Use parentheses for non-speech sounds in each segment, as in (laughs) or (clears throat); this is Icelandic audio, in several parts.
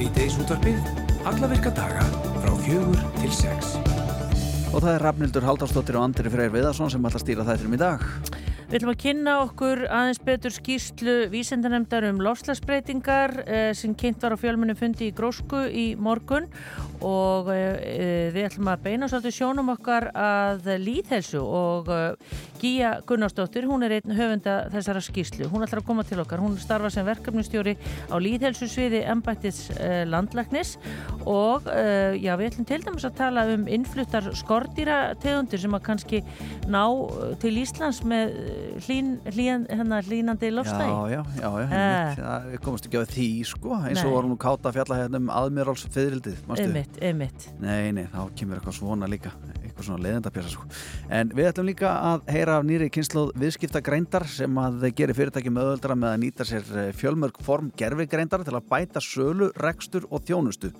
Sýteis útvarpið, alla virka daga frá fjögur til sex. Og það er Rafnildur Haldarsdóttir og Andri Freyr Viðarsson sem ætla að stýra þættinum í dag. Við ætlum að kynna okkur aðeins betur skýslu vísendanemdar um lofslagsbreytingar eh, sem kynnt var á fjölmunum fundi í Grósku í morgun og eh, við ætlum að beina svolítið sjónum okkar að líðhelsu og eh, Gíja Gunnarsdóttir, hún er einn höfunda þessara skýslu. Hún ætlar að koma til okkar. Hún starfa sem verkefnustjóri á líðhelsu sviði embættis eh, landlagnis og eh, já, við ætlum til dæmis að tala um innfluttar skordýra tegundir sem að kannski ná eh, til Íslands með hlín, hlín, hennar hlínandi lofstæði. Já, já, já, já Eh. uh. við komumst ekki á því sko, eins og vorum nú káta fjalla hérna um aðmjörals fyririldið, Einmitt, einmitt. Nei, nei, þá kemur eitthvað svona líka svona leiðendapjasa sko. En við ætlum líka að heyra af nýri kynsluð viðskiptagreindar sem að gerir fyrirtæki möðuldra með að nýta sér eh, fjölmörg form gerfigreindar til að bæta sölu, rekstur og þjónustu.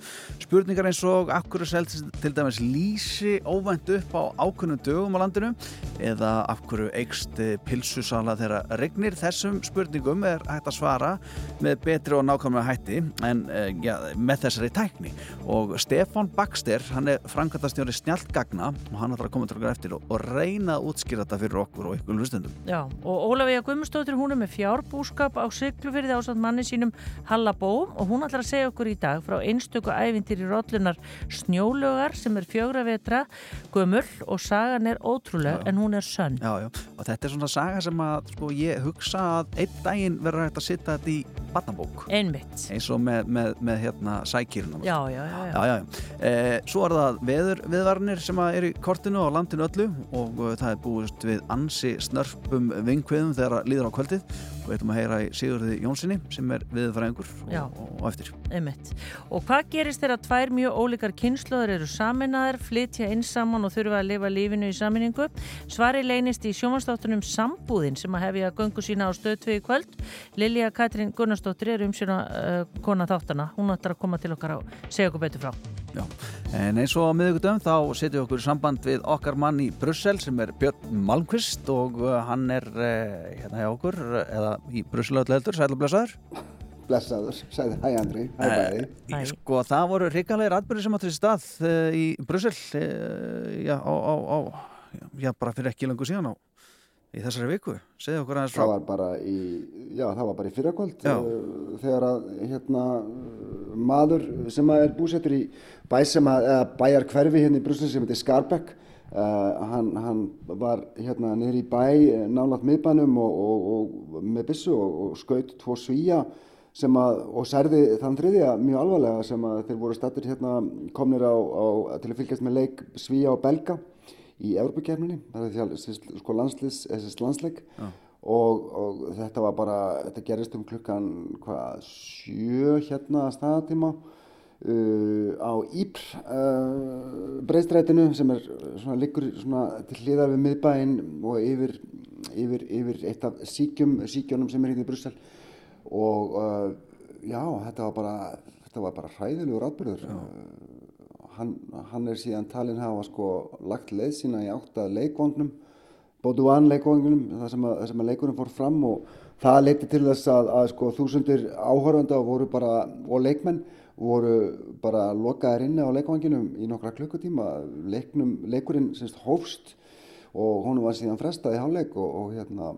Spurningar eins og akkur er selt til dæmis lýsi óvænt upp á ákunnum dögum á landinu eða akkur eikst pilsusala þegar regnir þessum spurningum er hægt að svara með betri og nákvæmlega hætti en eh, ja, með þessari tækni og Stefan Baxter, hann er framkvæmtastjóri snjallgagna og hann ætlar að koma til okkar eftir og, og reyna að útskýra þetta fyrir okkur og ykkur hlustendum. Já, og Ólafíða Guðmustóttir hún er með fjárbúskap á Siglufyrði ásand manni sínum Halla Bóm og hún ætlar að segja okkur í dag frá einstöku ævintir í rollunar Snjólögar sem er fjögra vetra gömul og sagan er ótrúleg en hún er sönn. Já, já, og þetta er svona saga sem að sko, ég hugsa að einn daginn verður hægt að sitta þetta í barnabók Einmitt. eins og með, með, með hérna sækýruna. Já, já, já, já. Já, já, já. Eh, svo er það veður viðvarnir sem að eru kortinu á landinu öllu og uh, það er búist við ansi snörpum vingkviðum þegar að líður á kvöldið við ætlum að heyra í Sigurði Jónssoni sem er viðfræðingur og, og, eftir. Einmitt. Og hvað gerist þegar tvær mjög ólíkar kynnslóður eru saminnaðar, flytja inn saman og þurfa að lifa lífinu í saminningu? Svari leynist í sjómanstáttunum Sambúðin sem að hefja göngu sína á stöðtvið í kvöld. Lilja Katrín Gunnarsdóttir er um sína uh, kona þáttana. Hún ætlar að koma til okkar og segja okkur betur frá. Já. En eins og á miðugudum þá setjum við okkur í samband við okkar mann í Brussel sem er Björn Malmqvist og uh, hann er uh, hérna hjá okkur eða í Brussel öllu heldur, sæl og blessaður. Blessaður, sagði hæ Andri, hæ bæði. Hæ. Sko það voru hrikalegir atbyrði sem áttur í stað uh, í Brussel uh, já, á, á, á, já, bara fyrir ekki lengur síðan á í þessari viku. Segðu okkur aðeins frá. Það var bara í, já það var bara í uh, þegar að hérna uh, maður sem að er búsettur í bæ sem að, eða bæjar hverfi hérna í Brussel sem heitir Skarbekk uh, hann, hann var hérna niður í bæ eh, nálægt miðbænum og, og, og með byssu og, og skaut tvo svíja sem að, og særði þann þriðja mjög alvarlega sem að þeir voru stattir hérna komnir á, á, til að fylgjast með leik svíja og belga í Evropakefninni, það er því að sko landslis, þessi landsleik. Og, og þetta var bara, þetta gerist um klukkan hvað, sjö hérna að staðatíma uh, á Ípr uh, breyðstrætinu sem er svona liggur svona til hliðar við miðbæinn og yfir, yfir, yfir eitt af síkjum, síkjónum sem er hérna í Brussel. Og uh, já, þetta var bara, þetta var bara hræðilegur atbyrður hann, hann er síðan talinn hafa sko lagt leið sína í átt að leikvangnum Bóduan leikvangnum það sem, að, að leikurinn fór fram og það leiti til þess að, að sko þúsundir áhörðanda voru bara og leikmenn voru bara lokaðir inni á leikvanginum í nokkra klukkutíma. Leiknum, leikurinn semst hófst og honum var síðan frestað í hálfleik og, og hérna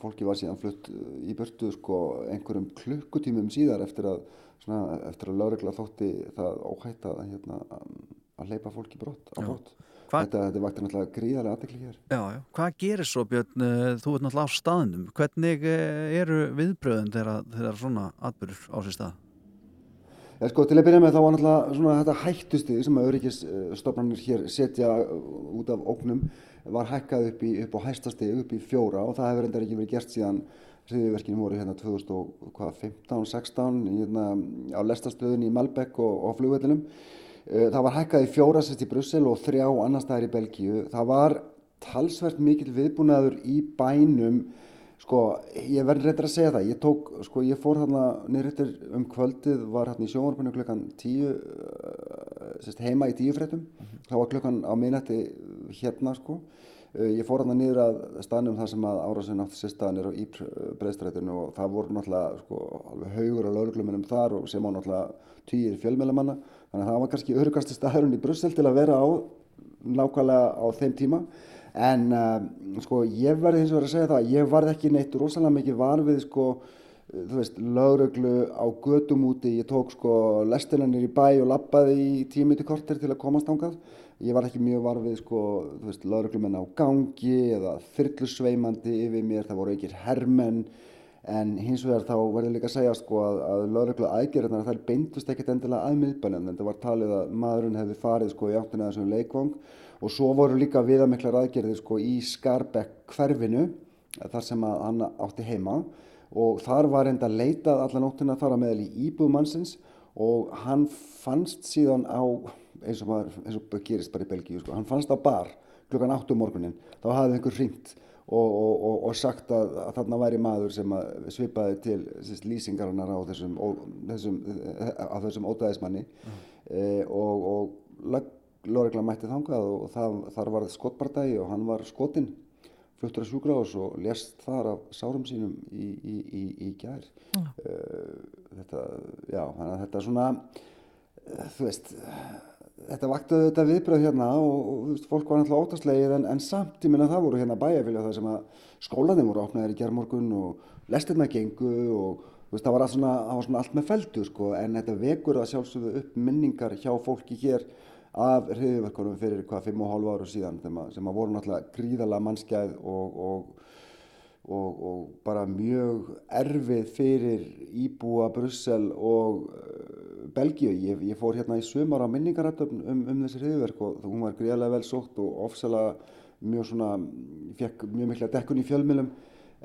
fólki var síðan flutt í burtu sko einhverjum klukkutímum síðar eftir að svona, eftir að lögregla þótti það óhætt að hérna að hleypa fólki brott á brott. Hva- þetta, þetta vakti náttúrulega gríðarlega aðtekli hér. Já, já. Hvað gerir svo Björn, uh, þú ert náttúrulega á staðnum, hvernig uh, eru viðbröðin þegar, þegar svona atbyrður á sér stað? Já, sko, til að byrja með þá var náttúrulega svona þetta hættustið sem að öryggisstofnarnir hér setja uh, út af ógnum var hækkað upp, í, upp á hæstastig, upp í fjóra og það hefur endar ekki verið gert síðan hriðiverkinu voru hérna 2015-16 hérna, á lestastöðunni í Malbek og, og flugvellinum. Uh, Það var hækkað í fjóra sérst í Brussel og þrjá annar staðar í Belgíu. Það var talsvert mikill viðbúnaður í bænum Sko, ég verður reyndar að segja það, ég tók, sko, ég fór þarna niður um kvöldið, var hérna í sjónvarpinu klukkan tíu, uh, sérst, heima í tíufréttum, þá var klukkan á minnætti hérna, sko, Ég fór hann niður að staðnum þar sem að árásinn átti sér staðan er á Ípr breyðstrætinu og það voru náttúrulega sko, alveg haugur á lauruglumunum þar og sem á náttúrulega týjir fjölmjölamanna. Þannig að það var kannski örugasti staðurinn í Brussel til að vera á nákvæmlega á þeim tíma. En uh, sko ég verði hins vegar að segja það, ég varð ekki neitt rosalega mikið var við sko þú veist, lauruglu á gödum úti, ég tók sko lestinanir í bæ og lappaði í tímiti korter til að komast ángað. Ég var ekki mjög varfið sko, þú veist, lauruglumenn á gangi eða þyrlusveimandi yfir mér, það voru ekkir hermenn. En hins vegar þá verður líka að segja sko að, að lauruglu aðgerðarnar þær beintust ekkert endilega að miðbænum, en það var talið að maðurinn hefði farið sko í áttina þessum leikvang og svo voru líka viðamiklar aðgerðir sko í Skarbekk hverfinu þar sem að hann átti heima. Og þar var enda leitað allan óttina þar að meðal í íbúðmannsins og hann fannst síðan á, eins og, maður, eins og gerist bara í Belgíu, sko, hann fannst á bar klukkan 8 um morgunin, þá hafði einhver ringt og, og, og sagt að, að þarna væri maður sem svipaði til sérst, lýsingarinnar á þessum, þessum, þessum ótaðismanni mm. e, og Lóregla mætti þangað og það, þar var skottbardagi og hann var skotinn fluttur að sjúkrahús og lest þar af sárum sínum í, í, í, í gær mm. uh, þetta, já, þannig að þetta svona uh, þú veist þetta vaktaði þetta viðbröð hérna og, og veist, fólk var náttúrulega ótastlegið en, en samt í minna það voru hérna bæjarfélja það sem að skólanum voru opnaðir í gerðmorgun og lestirna gengu og veist, það var allt svona, var svona allt með feldu sko, en þetta vekur að sjálfsögðu upp minningar hjá fólki hér af hriðiverkunum fyrir hvað 5,5 áru síðan sem að voru náttúrulega gríðala mannskæð og, og, og, og bara mjög erfið fyrir Íbúa, Brussel og uh, Belgíu. Ég, ég fór hérna í sumar á minningarættum um, um þessi hriðiverk og hún var gríðalega vel sótt og ofsala mjög svona, fekk mjög mikla dekkun í fjölmjölum.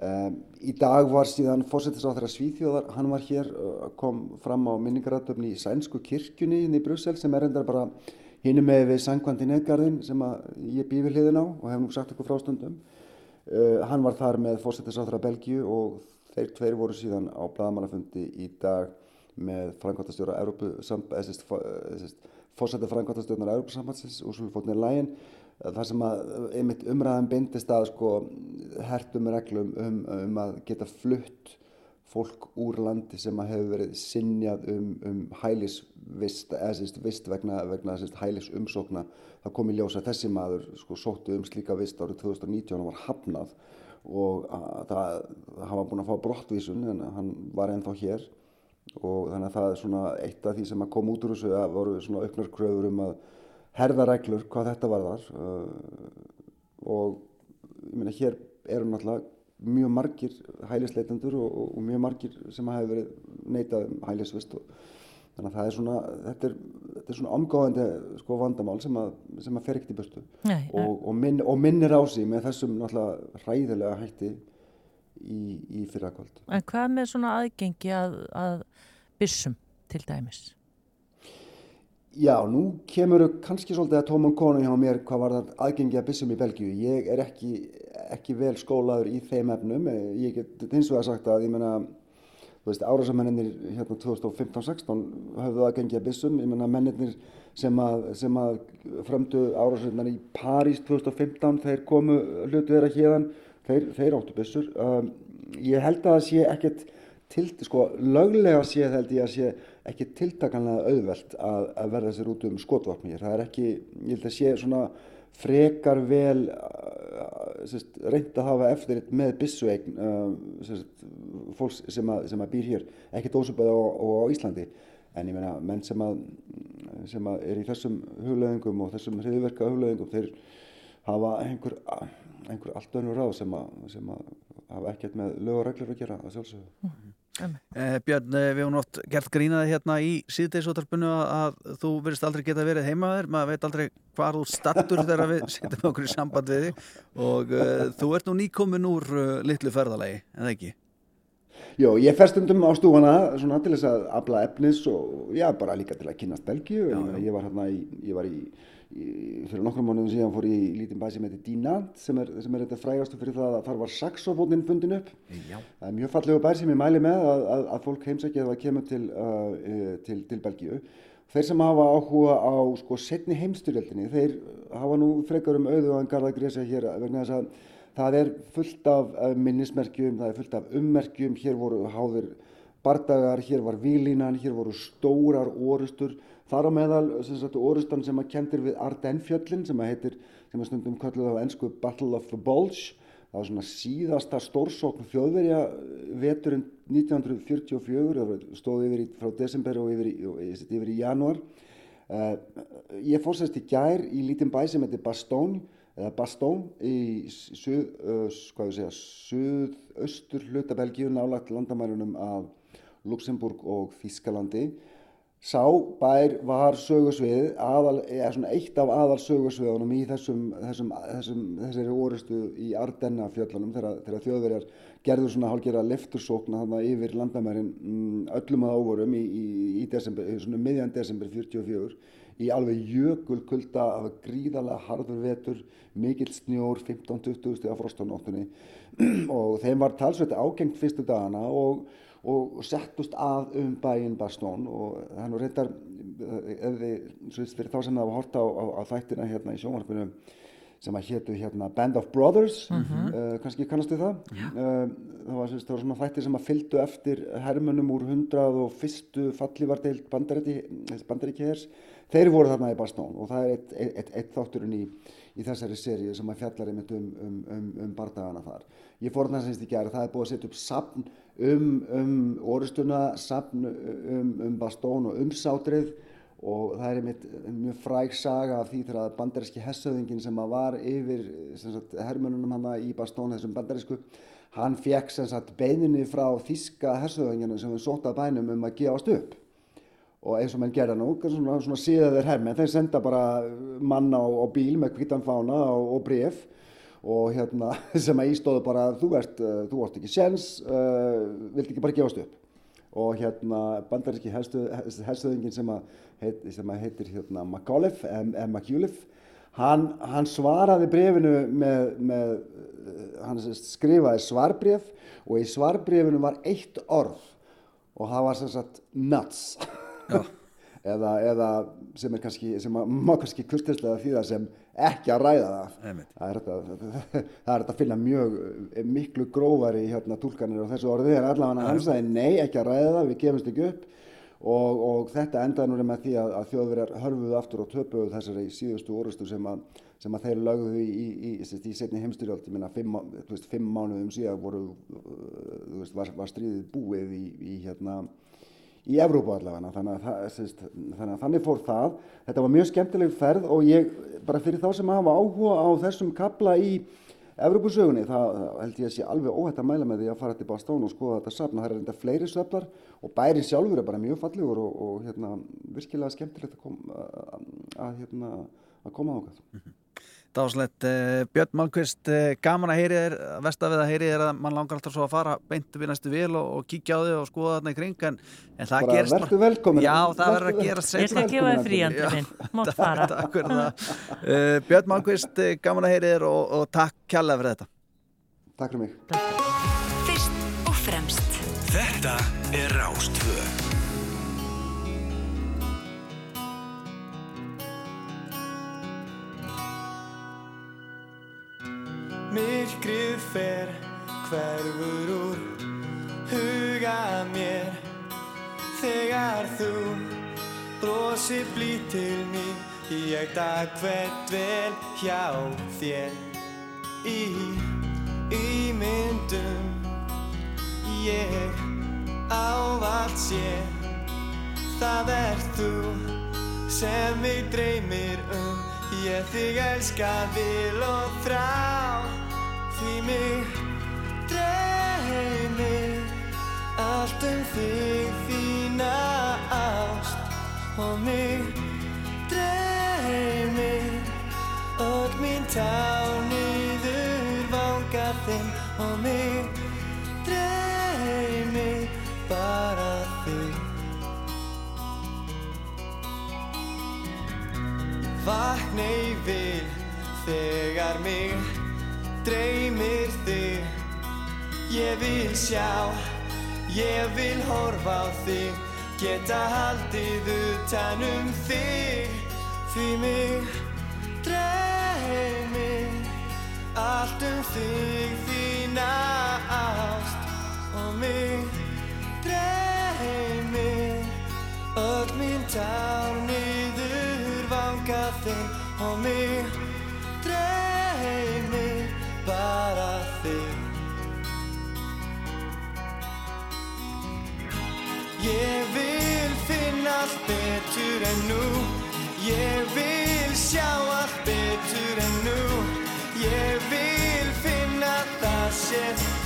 Um, í dag var síðan fórsettisáþara Svíþjóðar, hann var hér, uh, kom fram á minningarættum í Sænsku kirkjunni í Brussel sem er endar bara Hinnum með við Sankvandi Neðgarðin sem ég býði hliðin á og hef nú sagt okkur frástundum. Uh, hann var þar með fórsettisáþra Belgíu og þeir tveir voru síðan á bladamannafundi í dag með frangvátastjóra fórsetti frangvátastjórnar Európa-sambandsins Úrsula Fótnir Lægin þar sem að einmitt umræðan beindist að sko hertum reglum um, um að geta flutt fólk úr landi sem að hefur verið sinjað um, um hælisvist vegna, vegna sérst hælis umsókna það kom í ljósa þessi maður sko sóttu um slíka vist árið 2019 og var hafnað og það, var búin að fá brottvísun en hann var ennþá hér og þannig að það er svona eitt af því sem að kom út úr þessu að voru svona auknar kröfur um að herða reglur hvað þetta var þar uh, og ég meina hér eru náttúrulega mjög margir hælisleitendur og, og, og mjög margir sem hafa verið neitað um hælisvist og þannig að það er svona þetta er, þetta er svona omgáðandi sko vandamál sem að, sem að fer ekkert í börstu og, minn, og minnir á sig með þessum náttúrulega hræðilega hætti í, í fyrrakvöld En hvað með svona aðgengi að, að byssum til dæmis? Já, nú kemur kannski svolítið að tóman konu hjá mér hvað var það aðgengi að byssum í Belgíu. Ég er ekki, ekki vel skólaður í þeim efnum. Ég get hins vegar sagt að, ég menna, þú veist, árásamennir hérna 2015-16 höfðu aðgengi að byssum. Ég menna, mennir sem að, sem að frömdu árásamennir í París 2015, þeir komu hlutu þeirra hérðan, þeir, þeir áttu byssur. Um, ég held að það sé ekkert til, sko, löglega sé held ég að sé ekki tiltakanlega auðvelt að, að verða sér út um skotvapni. Það er ekki, ég held að sé svona frekar vel uh, reynd að hafa eftir með bissuegn uh, fólks sem að, sem að býr hér, ekki dósubæði og, og á Íslandi. En ég meina, menn sem að, sem að er í þessum hugleðingum og þessum hriðverka hugleðingum, þeir hafa einhver, einhver allt önnur ráð sem að, sem að hafa ekkert með lög og reglur að gera að sjálfsögðu. -hmm. Eh, Björn, eh, við hefum oft gert grínaði hérna í síðdeisótarpunnu að, að þú verist aldrei geta verið heimaður, maður veit aldrei hvað þú startur þegar við (laughs) setjum okkur í samband við þig og uh, þú ert nú nýkomin úr uh, litlu ferðalagi, en það ekki? Jó, ég fer stundum á stúfana svona til þess að abla efnis og já, bara líka til að kynast Belgíu, ég, ég var hérna í, ég var í fyrir nokkrum mánuðum síðan fór ég í lítinn bæ sem heitir Dinant sem er, sem er þetta frægastu fyrir það að þar var saxofónin fundin upp. Já. það er mjög fallegu bær sem ég mæli með að, að, að fólk heimsækja það að kemur til, uh, til, til Belgíu. Þeir sem hafa áhuga á sko setni heimstyrjöldinni þeir hafa nú frekar um auðu en garda grísa hér vegna þess að það er fullt af minnismerkjum, það er fullt af ummerkjum, hér voru háðir bardagar, hér var výlínan, hér voru stórar orustur, þar á meðal sagt, orustan sem að kendir við Ardennfjöllin sem að heitir, sem að stundum kalluð á ennsku Battle of the Bulge, það var svona síðasta stórsókn þjóðverja veturinn 1944, stóð yfir í, frá desember og yfir í, yfir í januar. Uh, ég fórsæst í gær í lítinn bæ sem heitir Bastogne eða Bastón í suð, uh, suðaustur hluta Belgíu nálagt landamærunum af Luxemburg og Þískalandi. Sá bær var sögursvið, aðal, eða svona eitt af aðal sögursviðunum í þessum, þessum, þessum, þessari orustu í Ardenna fjöllunum þegar, þegar þjóðverjar gerður svona hálfgerða leftursókna þarna yfir landamærin mm, öllum að óvorum í, í, í desember, svona miðjan desember 44 í alveg jökulkulda af gríðarlega harður vetur, mikill snjór, 15-20 steg af frostanóttunni og þeim var talsveit ágengt fyrstu dagana og, og settust að um bæinn Bastón og þannig reyndar, ef þið, fyrir þá sem það var horta á, á, á þættina hérna í sjónvarpinu sem að héttu hérna Band of Brothers, mm -hmm. uh, kannski kannastu það? Uh, það, var, það var svona þættir sem að fylgdu eftir hermunum úr 100 og fyrstu fallívardeild bandaríki hers þeir voru þarna í Bastón og það er eitt, eitt, eitt, þátturinn í, í þessari séri sem að fjallar einmitt um, um, um, um bardagana þar. Ég fór þarna semst í gerð, það er búið að setja upp sapn um, um orustuna, sapn um Bastón og um sátrið og það er einmitt mjög fræg saga af því þegar bandaríski hessauðingin sem var yfir sagt, hermununum hann í Bastón, þessum bandarísku, hann fekk beininni frá þíska hessauðinginu sem við sótað bænum um að gefast upp. Og eins og menn gerða nú, svona, svona síðaðir herrmenn, þeir senda bara manna á, á bíl með kvítan fána og, og bref og hérna (laughs) sem að ístóðu bara þú ert, uh, þú ert ekki séns, uh, vilt ekki bara gefast upp. Og hérna bandaríski helstuðingin sem, heit, sem að heitir hérna McAuliffe, hann, hann svaraði brefinu með, með hann skrifaði svarbref og í svarbrefinu var eitt orð og það var sem sagt nuts (laughs) eða, eða sem er kannski sem má kannski kurtislega því það sem ekki að ræða það. Það er (laughs) þetta að finna mjög eh, miklu grófari hérna tólkanir á þessu orði en allavega hann sagði nei ekki að ræða það, við gefumst ekki upp. Og, og þetta endaði núna með því að, að þjóðverjar hörfuðu aftur og töpuðu þessari síðustu orustu sem að sem að þeir lögðu í, í, í, í setni heimstyrjöld, ég minna fimm, fimm mánuðum síðan voru, uh, veist, var, var stríðið búið í hérna í Evrópu allavega. Þannig að, það, þannig að þannig fór það. Þetta var mjög skemmtileg ferð og ég bara fyrir þá sem hafa áhuga á þessum kabla í Evrópusögunni það held ég að sé alveg óhætt að mæla með því að fara til Bastón og skoða þetta safn. Það er reynda fleiri söflar og bæri sjálfur er bara mjög fallegur og, og hérna, virkilega skemmtilegt að, kom, að, hérna, að koma á -hmm. Dáslegt, uh, Björn Malmqvist, uh, gaman að heyri þér, vestafið að heyri þér að mann langar alltaf svo að fara beintu við næstu vil og, og kíkja á þig og skoða þarna í kring en, en það bara gerst Verður velkomin Já, það verður að gerast Ég skal gefa þið fríandi minn, mótt (laughs) fara. Takk fyrir það. Uh, Björn Malmqvist, gaman að heyri þér og, og takk kjalla fyrir þetta. Takk fyrir mig. Fyrst og fremst. Þetta Myrkrið fer hverfur úr huga mér. Þegar þú brosir blít til mín Ég dag hvert vel hjá þér. Í ímyndum ég ávalt sé Það er þú sem mig dreymir um. Ég þig elska vil og þrá Því mig dreymir allt um þig þína ást og mig. Dreymir öll mín tán yfir vanga þinn og mig. Dreymir bara þig. Vakna í vil þegar mig dreymir þig. Ég vil sjá, ég vil horfa á þig. Geta haldið utanum þig. Því mig dreymir allt um þig þína ást. Og mig dreymir öll mín tár niður vanga þig. Og mig Ég vil finna allt betur en nú. Ég vil sjá allt betur en nú. Ég vil finna það sem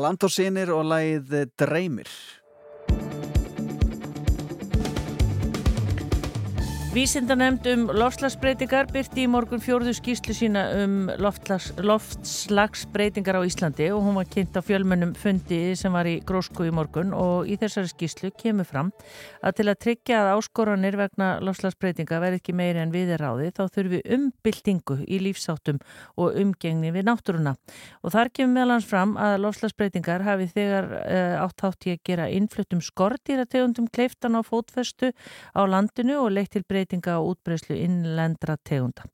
Land og lagið Dreymir Vísindanemnd um loftslagsbreytingar byrti í morgun fjórðu skýslu sína um loftslags, loftslagsbreytingar á Íslandi og hún var kynnt á fjölmennum fundi sem var í grósku í morgun og í þessari skýslu kemur fram að til að tryggja að áskoranir vegna loftslagsbreytinga verði ekki meiri en við er ráði þá þurfi umbyltingu í lífsáttum og umgengni við náttúruna. Og þar kemur meðlans fram að loftslagsbreytingar hafi þegar uh, átt átt í að gera innfluttum skordýrategundum kleiftan á fótfestu á landinu og leitt til breytinga á útbreyslu innlendra tegunda.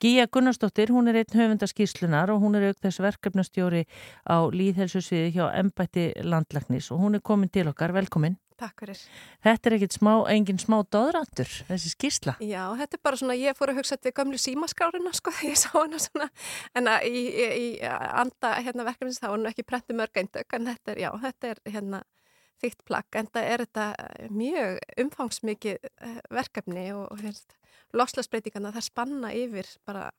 Gíja Gunnarsdóttir, hún er einn höfundaskíslunar og hún er auk þess verkefnastjóri á líðhelsusviði hjá Embætti landlagnis og hún er komin til okkar, velkomin. Takk fyrir. Þetta er ekkit smá, engin smá döðrandur, þessi skísla. Já, þetta er bara svona, ég fór að hugsa til gömlu símaskárina, sko, (laughs) ég sá hana svona, en að í, í, í anda hérna verkefnins þá er hún ekki prentu mörg eindök, en þetta er, já, þetta er hérna þygt plagg, en það er þetta mjög umfangsmikið eh, verkefni og, loslasbreytingarna það spanna yfir bara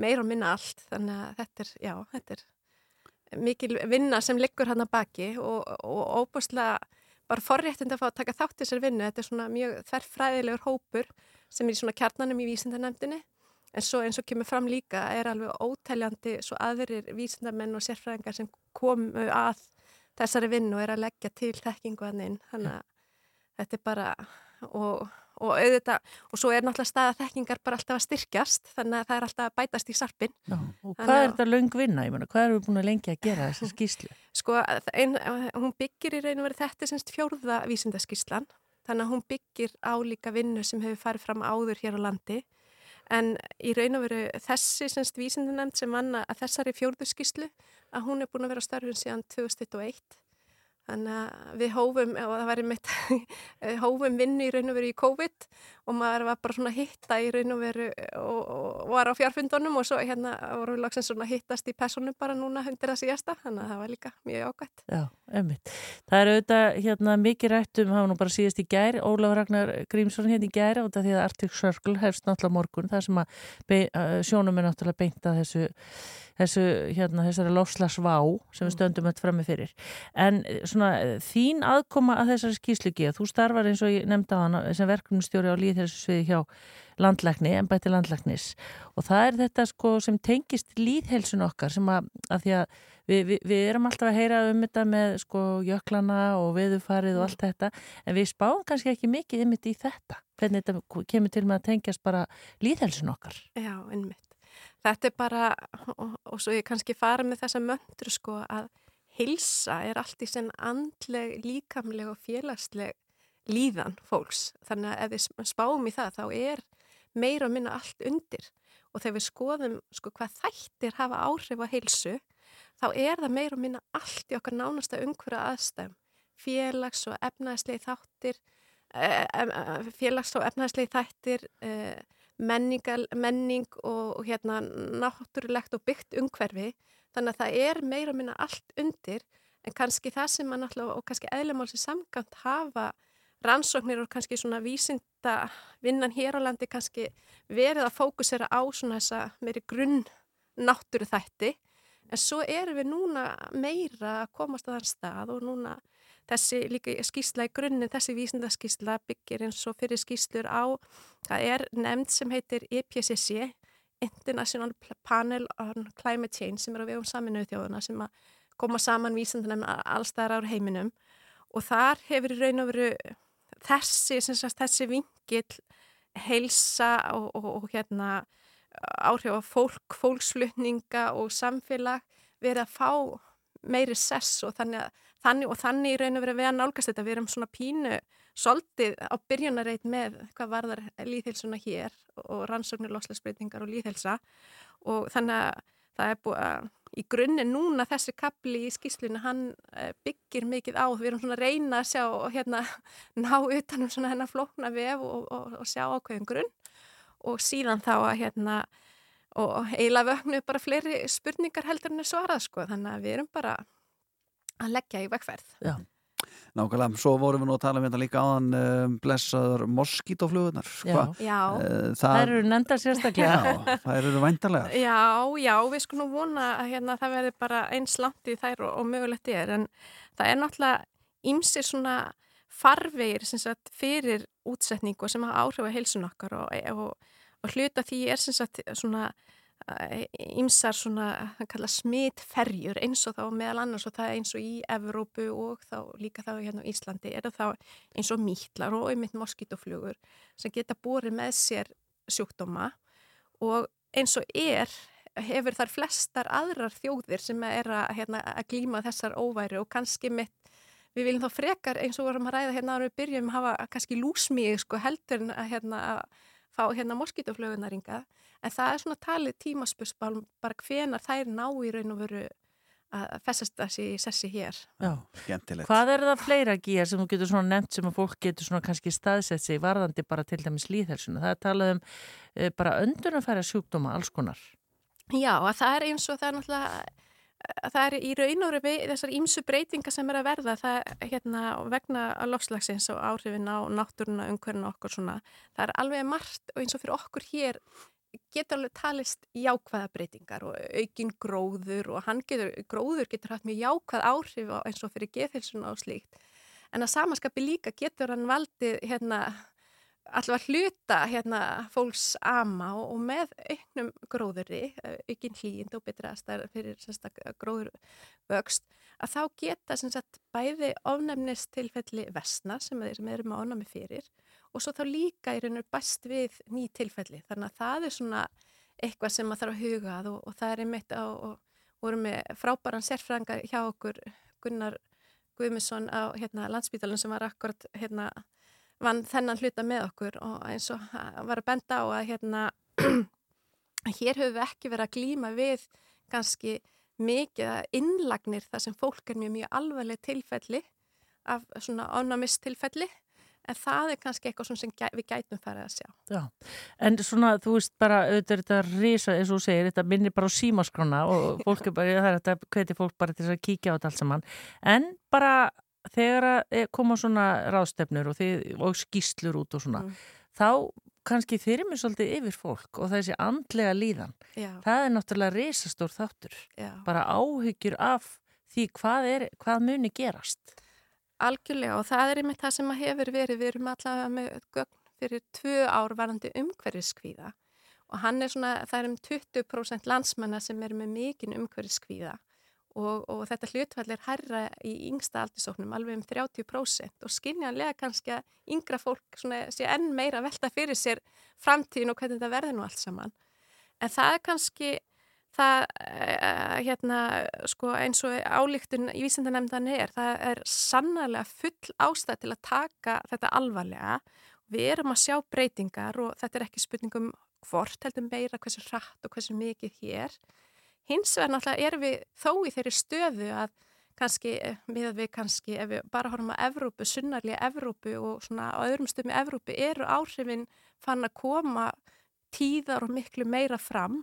meir og minna allt, þannig að þetta er, já, þetta er mikil vinna sem liggur hann að baki og, og óbúslega bara forréttind að fá að taka þátt þessar vinnu. Þetta er svona mjög þverfræðilegur hópur sem er í svona kjarnanum í vísindarnemdini en svo eins og kemur fram líka er alveg ótæljandi svo aðrir vísindamenn og sérfræðingar sem komu að þessari vinnu er að leggja til þekkingu hann inn. Þannig að þetta er bara og, og auðvitað og svo er náttúrulega staða þekkingar bara alltaf að styrkjast þannig að það er alltaf að bætast í sarpin. Já, og hvað er þetta löng vinna? Ég meina, hvað erum við búin að lengi að gera þessi skíslu? Sko, ein, hún byggir í raun og verið þetta semst fjórða vísindaskíslan þannig að hún byggir á líka vinnu sem hefur farið fram áður hér á landi en í raun og veru þessi semst vísindanemnd sem vann að þessari fjórðu skíslu að hún er búin að vera á störfun síðan 2021 Þannig að við hófum, og það væri mitt, (laughs) hófum vinnu í raun og veru í COVID og maður var bara svona hitta í raun og veru og, og var á fjárfundunum og svo hérna vorum við lagsins svona hittast í personu bara núna hundir að síðasta, þannig að það var líka mjög ágætt. Já, einmitt. Það er auðvitað hérna, mikið rætt um, hafa nú bara síðast í gær, Ólaf Ragnar Grímsson hérna í gær, út af því að Arctic Circle hefst náttúrulega morgun, það sem að að sjónum er náttúrulega beint að þessu, þessu hérna, þessari lofslagsvá sem við stöndum öll frammi fyrir. En eh, svona eh, þín aðkoma að þessari skýslugi, þú starfar eins og ég nefndi á hana sem verkefnustjóri á líð þessu sviði hjá landlækni, embætti landlæknis. Og það er þetta sko sem tengist líðhelsun okkar sem að, að því að við, við, við erum alltaf að heyra um þetta með sko jöklana og veðufarið og allt þetta en við spáum kannski ekki mikið ymmit í þetta. Hvernig þetta kemur til með að tengjast bara líðhelsun okkar. Já, einmitt. Þetta er bara, og, og svo ég kannski fara með þessa möndru sko að hilsa er allt í senn andleg, líkamleg og félagsleg líðan fólks. Þannig að ef við spáum í það þá er meira og minna allt undir og þegar við skoðum sko, hvað þættir hafa áhrif á heilsu þá er það meir og minna allt í okkar nánasta umhverju aðstæðum félags og efnæðslegi þáttir uh, félags og efnæðslegi þættir uh, menningal, menning og, og hérna náttúrulegt og byggt umhverfi. Þannig að það er meir og minna allt undir en kannski það sem mann alltaf og kannski eðlumálsi samkvæmt hafa rannsóknir og kannski svona vísinda vinnan hér á landi kannski verið að fókusera á svona þessa meiri grunn náttúru þætti en svo erum við núna meira að komast á þann stað og núna þessi líka skýrsla í grunninn, þessi vísindaskýrsla byggir eins og fyrir skýrslur á, það er nefnd sem heitir IPCC, International Panel on Climate Change sem er á vegum saminuðu þjóðuna sem að koma saman vísindanefn allstæðar á heiminum. Og þar hefur í raun og veru þessi, sagt, þessi vingil heilsa og, og, og hérna áhrif á fólk, fólksflutninga og samfélag verið að fá meiri sess og þannig, þannig og þannig í raun og verið við að nálgast þetta. Við erum svona pínu soldið á byrjunarreit með hvað varðar líðhilsuna hér og rannsóknir loslasbreytingar og líðhilsa og þannig að það er búið að í grunninn núna þessi kapli í skýslinu hann eh, byggir mikið á við erum svona að reyna að sjá og hérna (laughs) ná utanum svona hennar flókna vef og, og, og sjá ákveðin grunn. Og síðan þá að hérna og eiginlega vögnu bara fleiri spurningar heldur en er svarað sko. Þannig að við erum bara að leggja í vekkferð Já. Nákvæmlega, svo vorum við nú að tala um þetta líka áðan um, blessaður moskítoflugunar Já, já. Uh, Það eru nefndar sérstaklega. Já, það eru væntarlega (laughs) Já, já, við skulum vona að hérna, það verði bara eins langt í þær og, og mögulegt er en það er náttúrulega ímsir svona farvegir sagt, fyrir útsetningu sem hafa áhrif að heilsun okkar og, og, og hluta því er sagt, svona ímsar svona smitferjur eins og þá meðal annars og það er eins og í Evrópu og þá líka þá hérna á Íslandi er það eins og mítlar og einmitt moskítoflugur sem geta búið með sér sjúkdóma. Og eins og er hefur þar flestar aðrar þjóðir sem er að, hérna, að glíma þessar óværi og kannski mitt við viljum þá frekar eins og vorum að ræða hérna ára við byrjum að hafa kannski lúsmíð sko, heldur en að hérna, fá hérna moskítoflugunaringa en það er svona talið tímaspursbál bara hvenar þær ná í raun og veru að festast þessi sessi hér. Já, gentilegt. Hvað er það fleira gíjar sem þú getur svona nefnt sem að fólk getur svona kannski staðsett sig varðandi bara til dæmis líðhelsuna? Það er talað um e, bara öndunafæra sjúkdóma alls konar. Já, að það er eins og það er náttúrulega það er í raun og veru þessar ímsu breytinga sem er að verða það hérna vegna að lofslagsins og áhrifin á náttúruna, umhverjuna okkur svona. Það er alveg margt og eins og fyrir okkur hér getur alveg talist jákvæða breytingar og aukin gróður og getur, gróður getur haft mjög jákvæð áhrif eins og fyrir geðhilsuna og slíkt en að samanskapi líka getur hann valdið hérna alltaf hluta hérna fólks ama og, og með auknum gróðuri, aukin hlýjind og betra aðstæðar fyrir gróður vöxt, að þá geta sagt, bæði ofnæmnistilfelli vestna sem þeir sem erum á ofnæmi fyrir og svo þá líka raun og bæst við ný tilfelli. Þannig að það er svona eitthvað sem maður þarf að huga að og, og það er einmitt á og vorum með frábæran sérfranga hjá okkur Gunnar Guðmusson á hérna, landsbítalinn sem var akkurat hérna, vann þennan hluta með okkur og eins og var að benda á að hérna (clears throat) hér höfum við ekki verið að glýma við ganski mikið innlagnir þar sem fólk er mjög mjög alveglega tilfelli af svona ánamistilfelli en það er kannski eitthvað sem við gætum farið að sjá. Já, en svona þú veist bara, auðvitað þetta risa eins og segir, þetta minnir bara á símaskrona og fólk er bara, það er þetta, hveti fólk bara til að kíkja á þetta alls saman, en bara þegar að koma svona ráðstefnur og, þið, og skýslur út og svona, mm. þá kannski mér svolítið yfir fólk og þessi andlega líðan, Já. það er náttúrulega risastór þáttur, Já. bara áhyggjur af því hvað, er, hvað muni gerast. Algjörlega og það er einmitt það sem hefur verið, við erum allavega með gögn fyrir tvö ár varandi umhverfiskvíða og hann er svona, það er um 20% landsmanna sem er með mikinn umhverfiskvíða og, og þetta hlutfall er herra í yngsta aldisóknum alveg um 30% og skynjanlega kannski að yngra fólk sé enn meira velta fyrir sér framtíðin og hvernig þetta verður nú allt saman. En það er kannski það uh, hérna sko eins og álíktun í vísindanemndan er, það er sannarlega full ástæð til að taka þetta alvarlega. Við erum að sjá breytingar og þetta er ekki spurningum hvort heldur meira hversu hratt og hversu mikið hér. Hins vegar náttúrulega erum við þó í þeirri stöðu að kannski, miðað við kannski, ef við bara horfum að Evrópu, sunnarlega Evrópu og svona á öðrum stöðum í Evrópu eru áhrifin fann að koma tíðar og miklu meira fram.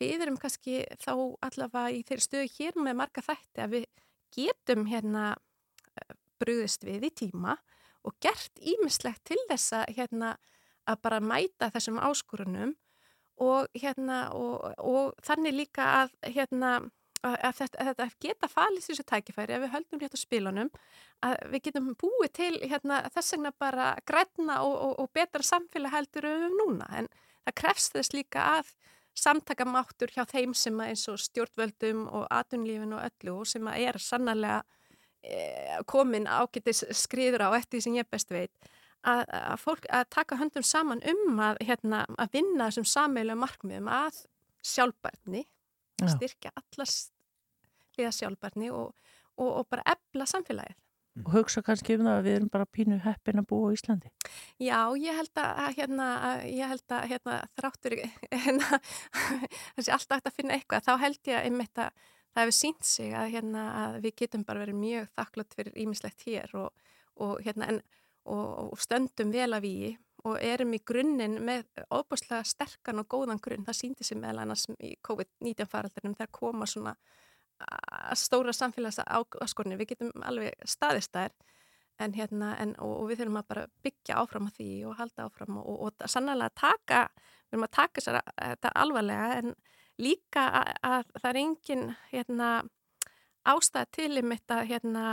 Við erum kannski þá allavega í þeirri stöðu hér með marga þætti að við getum hérna brúðist við í tíma og gert ímislegt til þessa hérna að bara mæta þessum áskorunum og, hérna, og, og þannig líka að, hérna, að þetta, þetta geta falist þessu tækifæri ef við höldum rétt á spilunum að við getum búið til hérna, þess vegna bara græna og, og betra samfélag heldur um núna. En það krefst þess líka að samtakamáttur hjá þeim sem eins og stjórnvöldum og atunlífin og öllu sem er sannarlega e, komin ágættis skriður á eftir því sem ég best veit að, að fólk að taka höndum saman um að, hérna, að vinna þessum sameilu markmiðum að sjálfbarni Já. styrkja allast liða sjálfbarni og, og, og bara ebla samfélagið. Og hugsa kannski um það að við erum bara pínu heppin að búa á Íslandi. Já, ég held að, hérna, ég held að hérna, þráttur hérna, (laughs) þessi alltaf eftir að finna eitthvað, þá held ég einmitt að það hefur sínt sig að, hérna, að við getum bara verið mjög þakklátt fyrir ímislegt hér og, og hérna, en og, og stöndum vel af í og erum í grunninn með óbúslega sterkan og góðan grunn. Það síndi sig meðal annars í COVID-19 faraldunum þegar koma svona stóra samfélags áskorni. Við getum alveg staðist þær en hérna, en, og, og við þurfum að bara byggja áfram á því og halda áfram og, og sannlega taka, við þurfum að taka þetta alvarlega en líka að, að það er engin hérna ástæða til um þetta hérna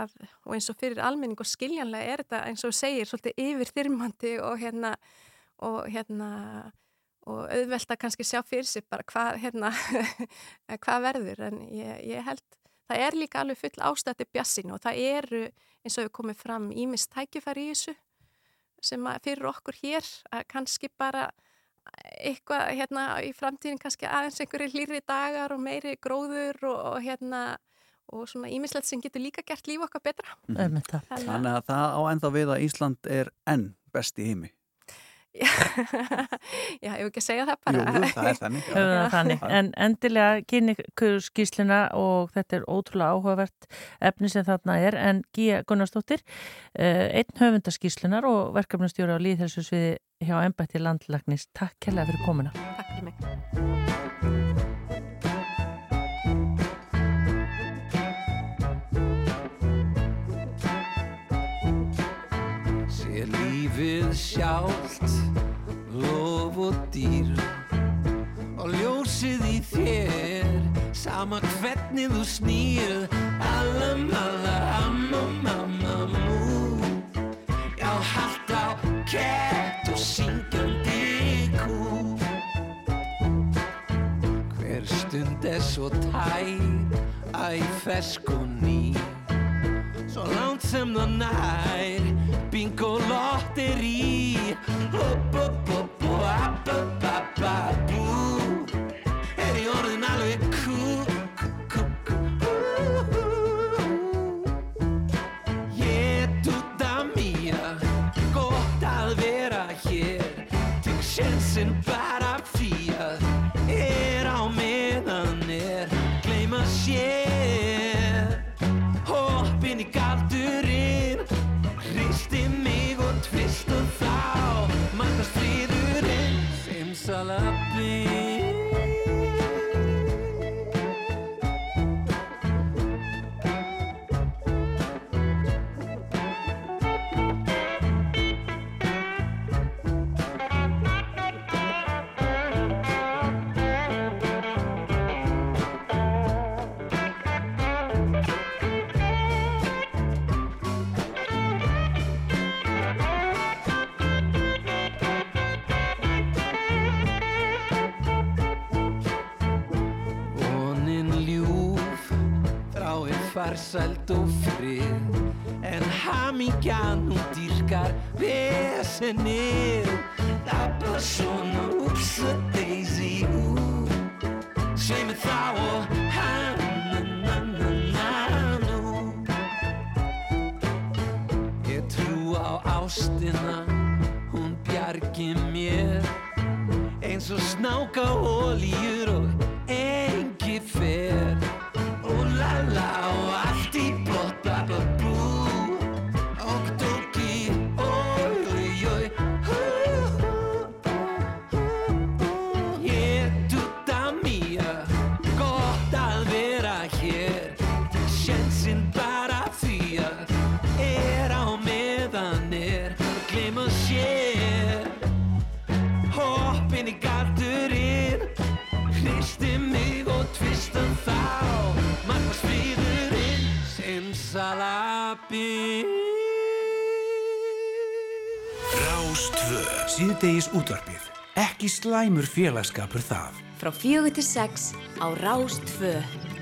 að, og eins og fyrir almenning og skiljanlega er þetta eins og segir svolítið yfir þyrmandi og hérna og hérna og auðvelt að kannski sjá fyrir sig bara hvað hérna (laughs) hvað verður. En ég, ég held það er líka alveg full ástæða til bjassinu og það eru eins og við komum fram ímist tækifæri í þessu sem fyrir okkur hér að kannski bara eitthvað hérna í framtíðin kannski aðeins einhverju hlýri dagar og meiri gróður og, og hérna og svona ímislegt sem getur líka gert líf okkar betra. Mm. Þannig að það á ennþá við að Ísland er enn best í heimi. Já, (laughs) ég hef ekki að segja það bara. Jú, það er þannig. Já. þannig. En endilega kynni skýsluna og þetta er ótrúlega áhugavert efni sem þarna er. En Gíja Gunnarsdóttir, eh, einn höfundaskýslunar og verkefnastjóra á Líðhelsusviði hjá Embætti Landlagnis. Takk kærlega fyrir komuna. Takk fyrir mig. Lífið sjálft lof og dýr og ljósið í þér sama hvernig þú snýr. Allam alla ammum ammamú já haldt á kett og syngjandi kú. Hver stund er svo tæ æ fersk og ný. Svo langt sem það nær Bingo lotteri Hopp, hopp, hopp, hopp, hopp, hopp, farsælt og frið en hamingjan hún dýrkar vesenir Abla svona úpsa Daisy ú sem er þá og ha-na-na-na-na Ég trú á ástina hún bjargi mér eins og snáka oljur og Síðdeis útvarpið. Ekki slæmur félagskapur það. Frá fjögur til sex á Rástföð.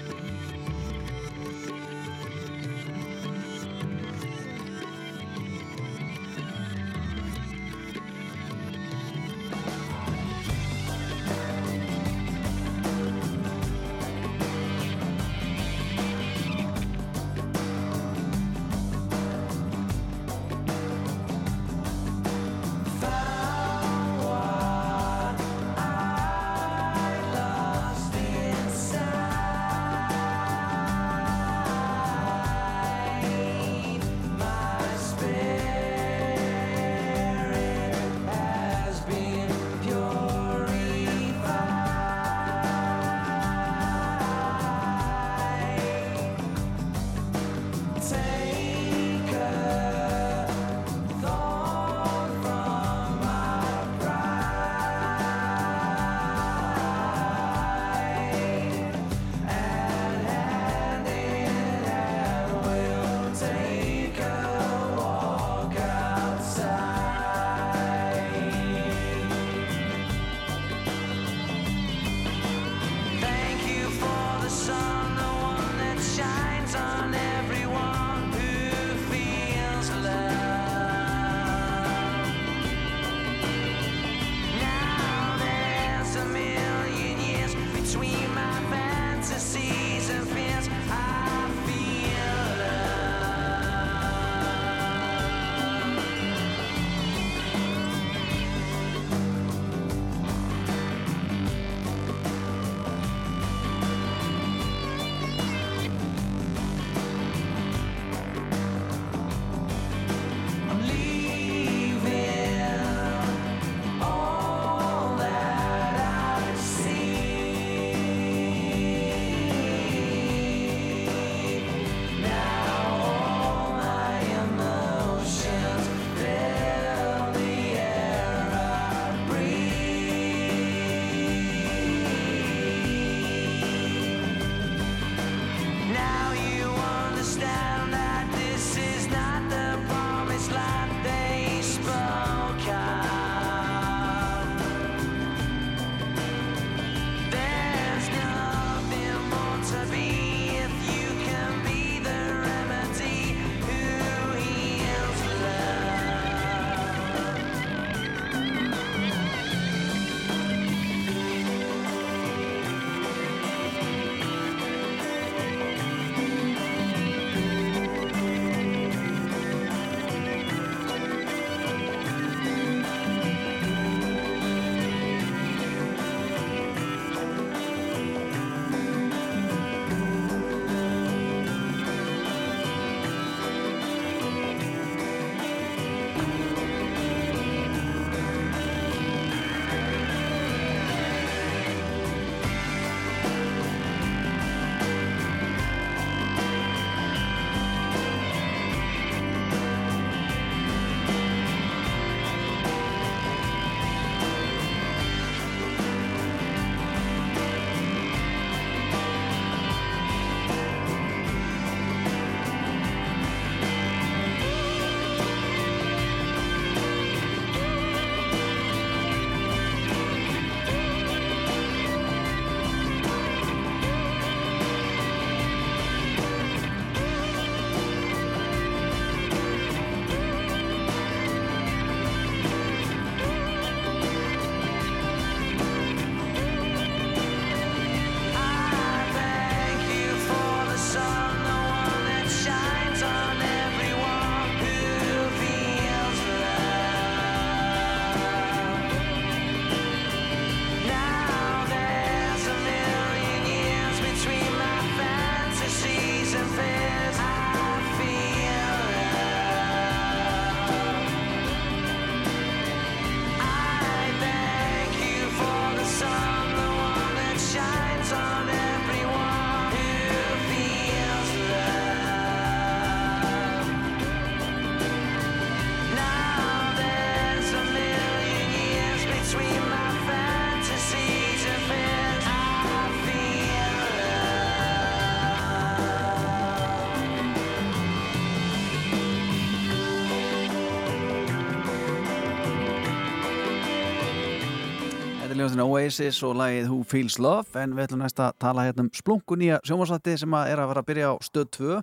Ljóðin Oasis og lagið Who Feels Love en við ætlum næst að tala hérna um splungu nýja sjómasvætti sem að er að fara að byrja á stöð 2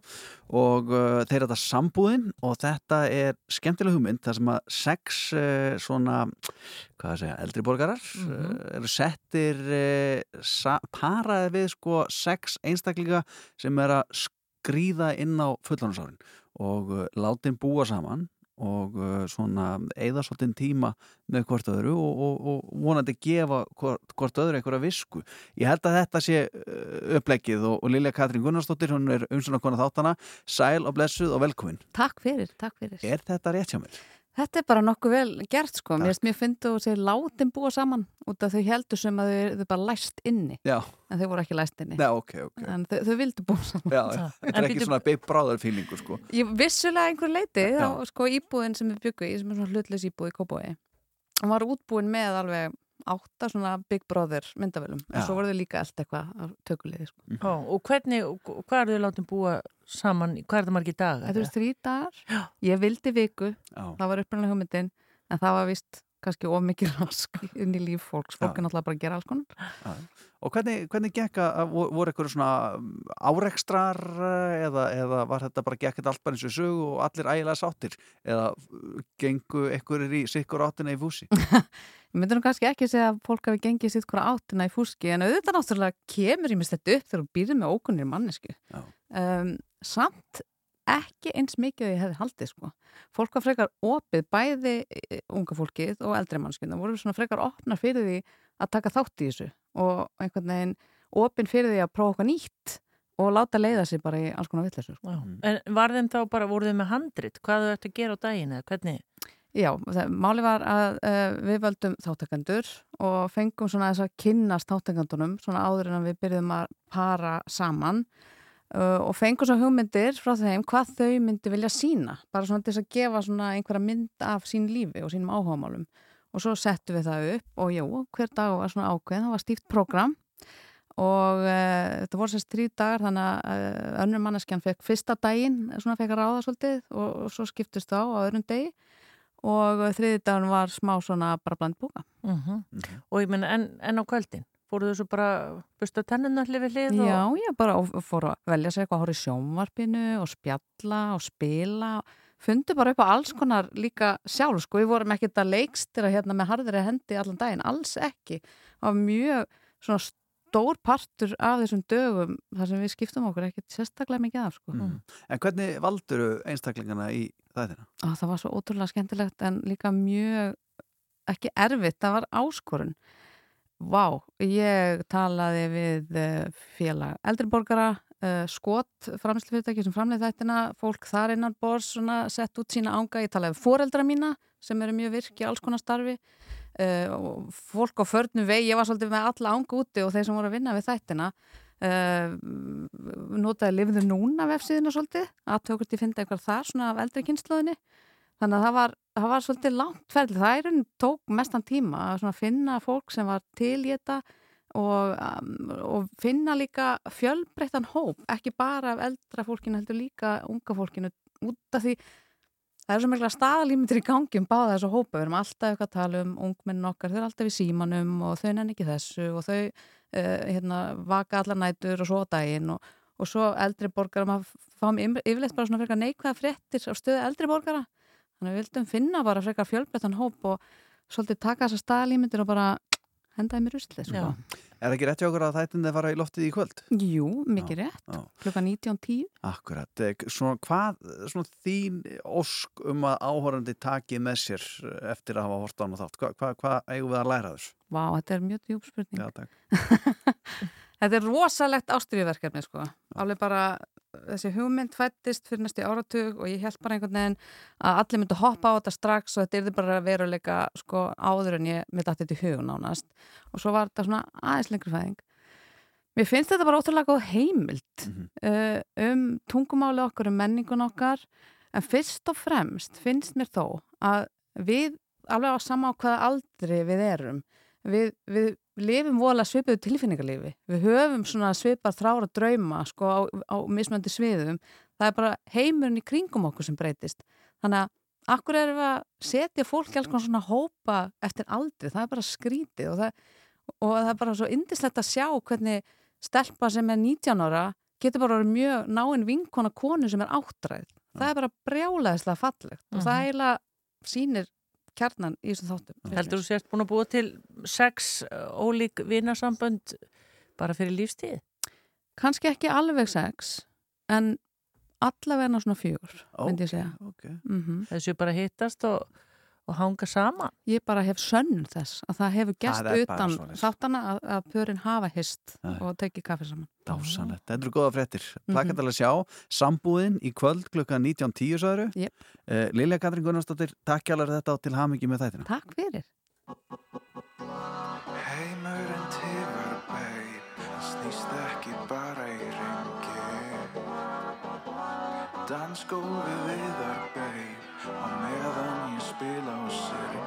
og uh, þeir þetta sambúðin og þetta er skemmtileg hugmynd þar sem að sex uh, svona, hvað að segja, eldri borgarar mm -hmm. uh, eru settir uh, paraði við sko sex einstaklinga sem er að skrýða inn á fullanasárin og uh, látin búa saman og uh, svona eða svolítinn tíma með hvort öðru og, og, og vonandi gefa hvort, hvort öðru einhverja visku. Ég held að þetta sé uh, upplegið og, og Lilja Katrín Gunnarsdóttir, hún er umsuna konar þáttana sæl og blessuð og velkomin. Takk fyrir, takk fyrir. Er þetta rétt hjá mér? Þetta er bara nokkuð vel gert sko, mér finnst fyndið að segja látin búa saman út af þau heldur sem að þau, þau bara læst inni. Já. en þau voru ekki læst inni. Já, okay, okay. en þau, þau vildu búa saman. Já, (laughs) Þetta er ekki svona beig bráðarfílingu sko. Ég vissulega einhver leiti þá sko íbúðin sem við byggum í sem er svona hlutleis íbúð í Kópói hún var útbúin með alveg átta svona Big Brother myndavölum og svo voru þau líka allt eitthvað á tökuleiði sko. mm. Og hvernig, hvað er þau látið búa saman, hvað er það margir dagar? Þetta er þrý dagar, Já. ég vildi viku Já. það var upprænlega hugmyndin en það var vist kannski of mikið rask inn í líf fólks, fólk er náttúrulega bara að gera alls konar Og hvernig, hvernig gekk að, voru eitthvað svona árekstrar eða, eða var þetta bara gekkit allt bara eins og sög og allir ægilega sáttir eða gengu eitthvað í sikkur áttina í fúsi? (laughs) Ég myndi nú kannski ekki segja að fólk hafi gengið sitt hverja áttina í fúski en auðvitað náttúrulega kemur ég mist þetta upp þegar þú býðir með ókunnir mannesku. Um, samt ekki eins mikið að ég hefði haldið sko. Fólk var frekar opið, bæði e, unga fólkið og eldri mannskið. Það voru svona frekar opnar fyrir því að taka þátt í þessu og einhvern veginn opinn fyrir því að prófa okkar nýtt og láta leiða sér bara í alls konar vittlesu. Sko. En var þeim þá bara, voru þeim með handrit? Hvað þau ætti að gera á daginn eða hvernig? Já, máli var að uh, við völdum þáttakandur og fengum svona þess að kynnast þáttakandunum svona áður en við byrjum að para saman uh, og fengum svo hugmyndir frá þeim hvað þau myndi vilja sína bara svona til þess að gefa svona einhverja mynd af sín lífi og sínum áhugamálum. Og svo settum við það upp og jú, hver dag var svona ákveð, það var stíft program og uh, þetta voru sérst þrjú dagar þannig að önnur manneskjan fekk fyrsta daginn svona fekk að ráða svolítið og, og svo skiptust þá á öðrum degi og þriði dagun var smá svona bara bland búka uh -huh. uh -huh. og ég menn en, en á kvöldin fóruðu þessu bara busta tenninu allir við hlið? Já, og... ég bara fór að velja sér eitthvað að hóra í sjónvarpinu og spjalla og spila fundi bara upp á alls konar líka sjálf sko, við vorum ekkert að leikstira hérna með harðri hendi allan daginn, alls ekki það var mjög svona stór partur af þessum dögum þar sem við skiptum okkur ekkert sérstaklega mikið af sko. mm. En hvernig valduru einstaklingana í þættina? Á, það var svo ótrúlega skemmtilegt en líka mjög ekki erfitt, það var áskorun Vá, ég talaði við eh, félag eldriborgara uh, skot framslufyrirtæki sem framleið þættina, fólk þar innan bors sett út sína ánga, ég talaði við foreldra mína sem eru mjög virki alls konar starfi uh, fólk á förnum vei, ég var svolítið með alla ánga úti og þeir sem voru að vinna við þættina uh, notaði lifðu núna vefsíðina svolítið, aðtökust ég finna eitthvað þar svona af eldri kynnslóðinni þannig að það var, það var svolítið langt ferðið, það er tók mestan tíma að finna fólk sem var til í þetta og, um, og finna líka fjölbreyttan hóp, ekki bara af eldra fólkinu heldur líka unga fólkinu út af því það er svo mikla staðalímyndir í gangi um báða þessu hópa, við erum alltaf eitthvað að tala um ungmennin okkar, þau er alltaf í símanum og þau nenni ekki þessu og þau uh, hérna, vaka allar nætur og svo daginn og, og svo eldri borgara maður fáum yfirleitt bara svona frekar neikvæða fréttir á stöðu eldri borgara. Þannig við vildum finna bara frekar fjölbreyttan hóp og svolítið taka þessa staðalímyndir og bara hendaði mér usli sko. Er ekki rétt hjá okkur að þættin þið fara í loftið í kvöld? Jú, mikið já, rétt, klukka 19.10 Akkurat, svona hvað svona þín ósk um að áhórandi taki með sér eftir að hafa hort án og þátt, hvað hva, hva eigum við að læra þess? Vá, þetta er mjög djúb spurning. Já, takk (laughs) Þetta er rosalegt ástriðverkefni sko, alveg bara þessi hugmynd fættist fyrir næstu áratug og ég held bara einhvern veginn að allir myndi hoppa á þetta strax og þetta er bara veruleika sko áður en ég myndi að þetta í hugun ánast og svo var þetta svona aðeins lengri fæðing. Mér finnst þetta bara ótrúlega góð heimild mm -hmm. uh, um tungumáli okkar, um menningun okkar. En fyrst og fremst finnst mér þó að við alveg á sama á hvaða aldri við erum. Við, við lifum vola svipuðu tilfinningarlifi við höfum svona svipar þrára drauma sko á, á mismöndi sviðum. Það er bara heimurinn í kringum okkur sem breytist. Þannig að akkur erum við að setja fólk alls konar svona hópa eftir aldri, það er bara skrítið og það, og það er bara svo indislegt að sjá hvernig stelpa sem er 19 ára getur bara mjög náinn vinkona konu sem er áttræð. Það er bara brjálæðislega fallegt og það Mhm. eiginlega sýnir kjarnan í þessum þáttum Heldur þú sért búin að búa til sex uh, ólík vinasambönd bara fyrir lífstíð? kannski ekki alveg sex en allavega svona fjögur myndi ég segja okay. mm Þessu bara hittast og, og hanga saman? ég bara hef sönnun þess að það hefur bara utan þáttana að, að pörin hafa hist og tekið kaffi saman. Dásanlegt, þetta eru góða fréttir. Mhm. Plakkat alveg að sjá, sambúðin í kvöld klukkan 19.10 sagður Jep. uh, Lilja Katrin Gunnarsdóttir, takk hjá þetta og til hamingi með þættina. Takk fyrir. Heimurinn tifar, babe Það snýst ekki bara í ringi. Dansgólfið viðar, Á meðan ég spila á sirgi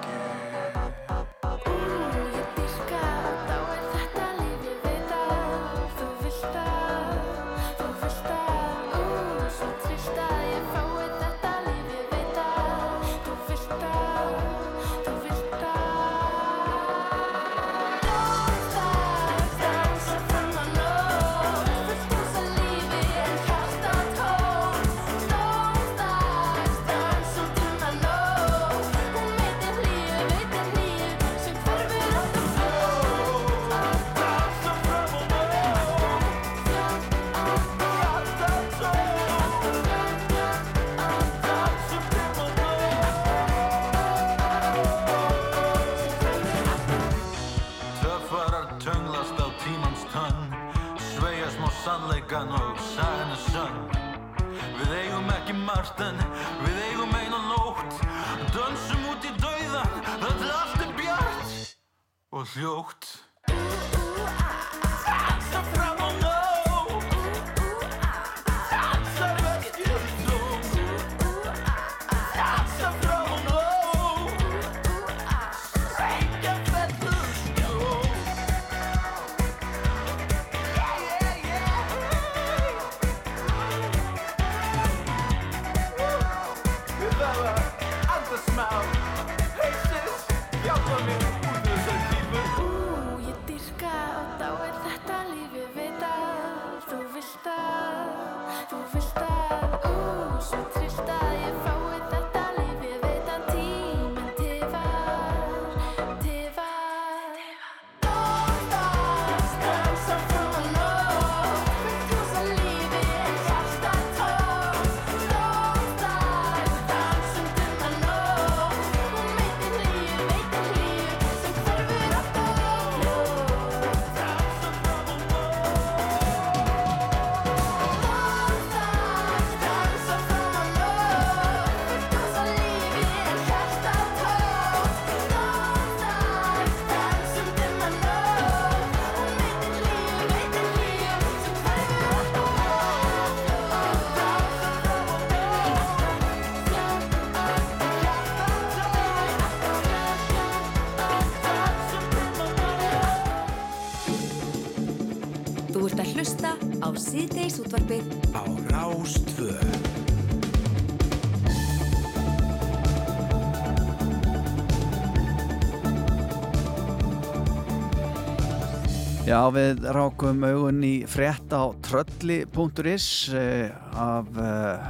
Já, við rákum augun í frétt á trölli.is eh, af eh,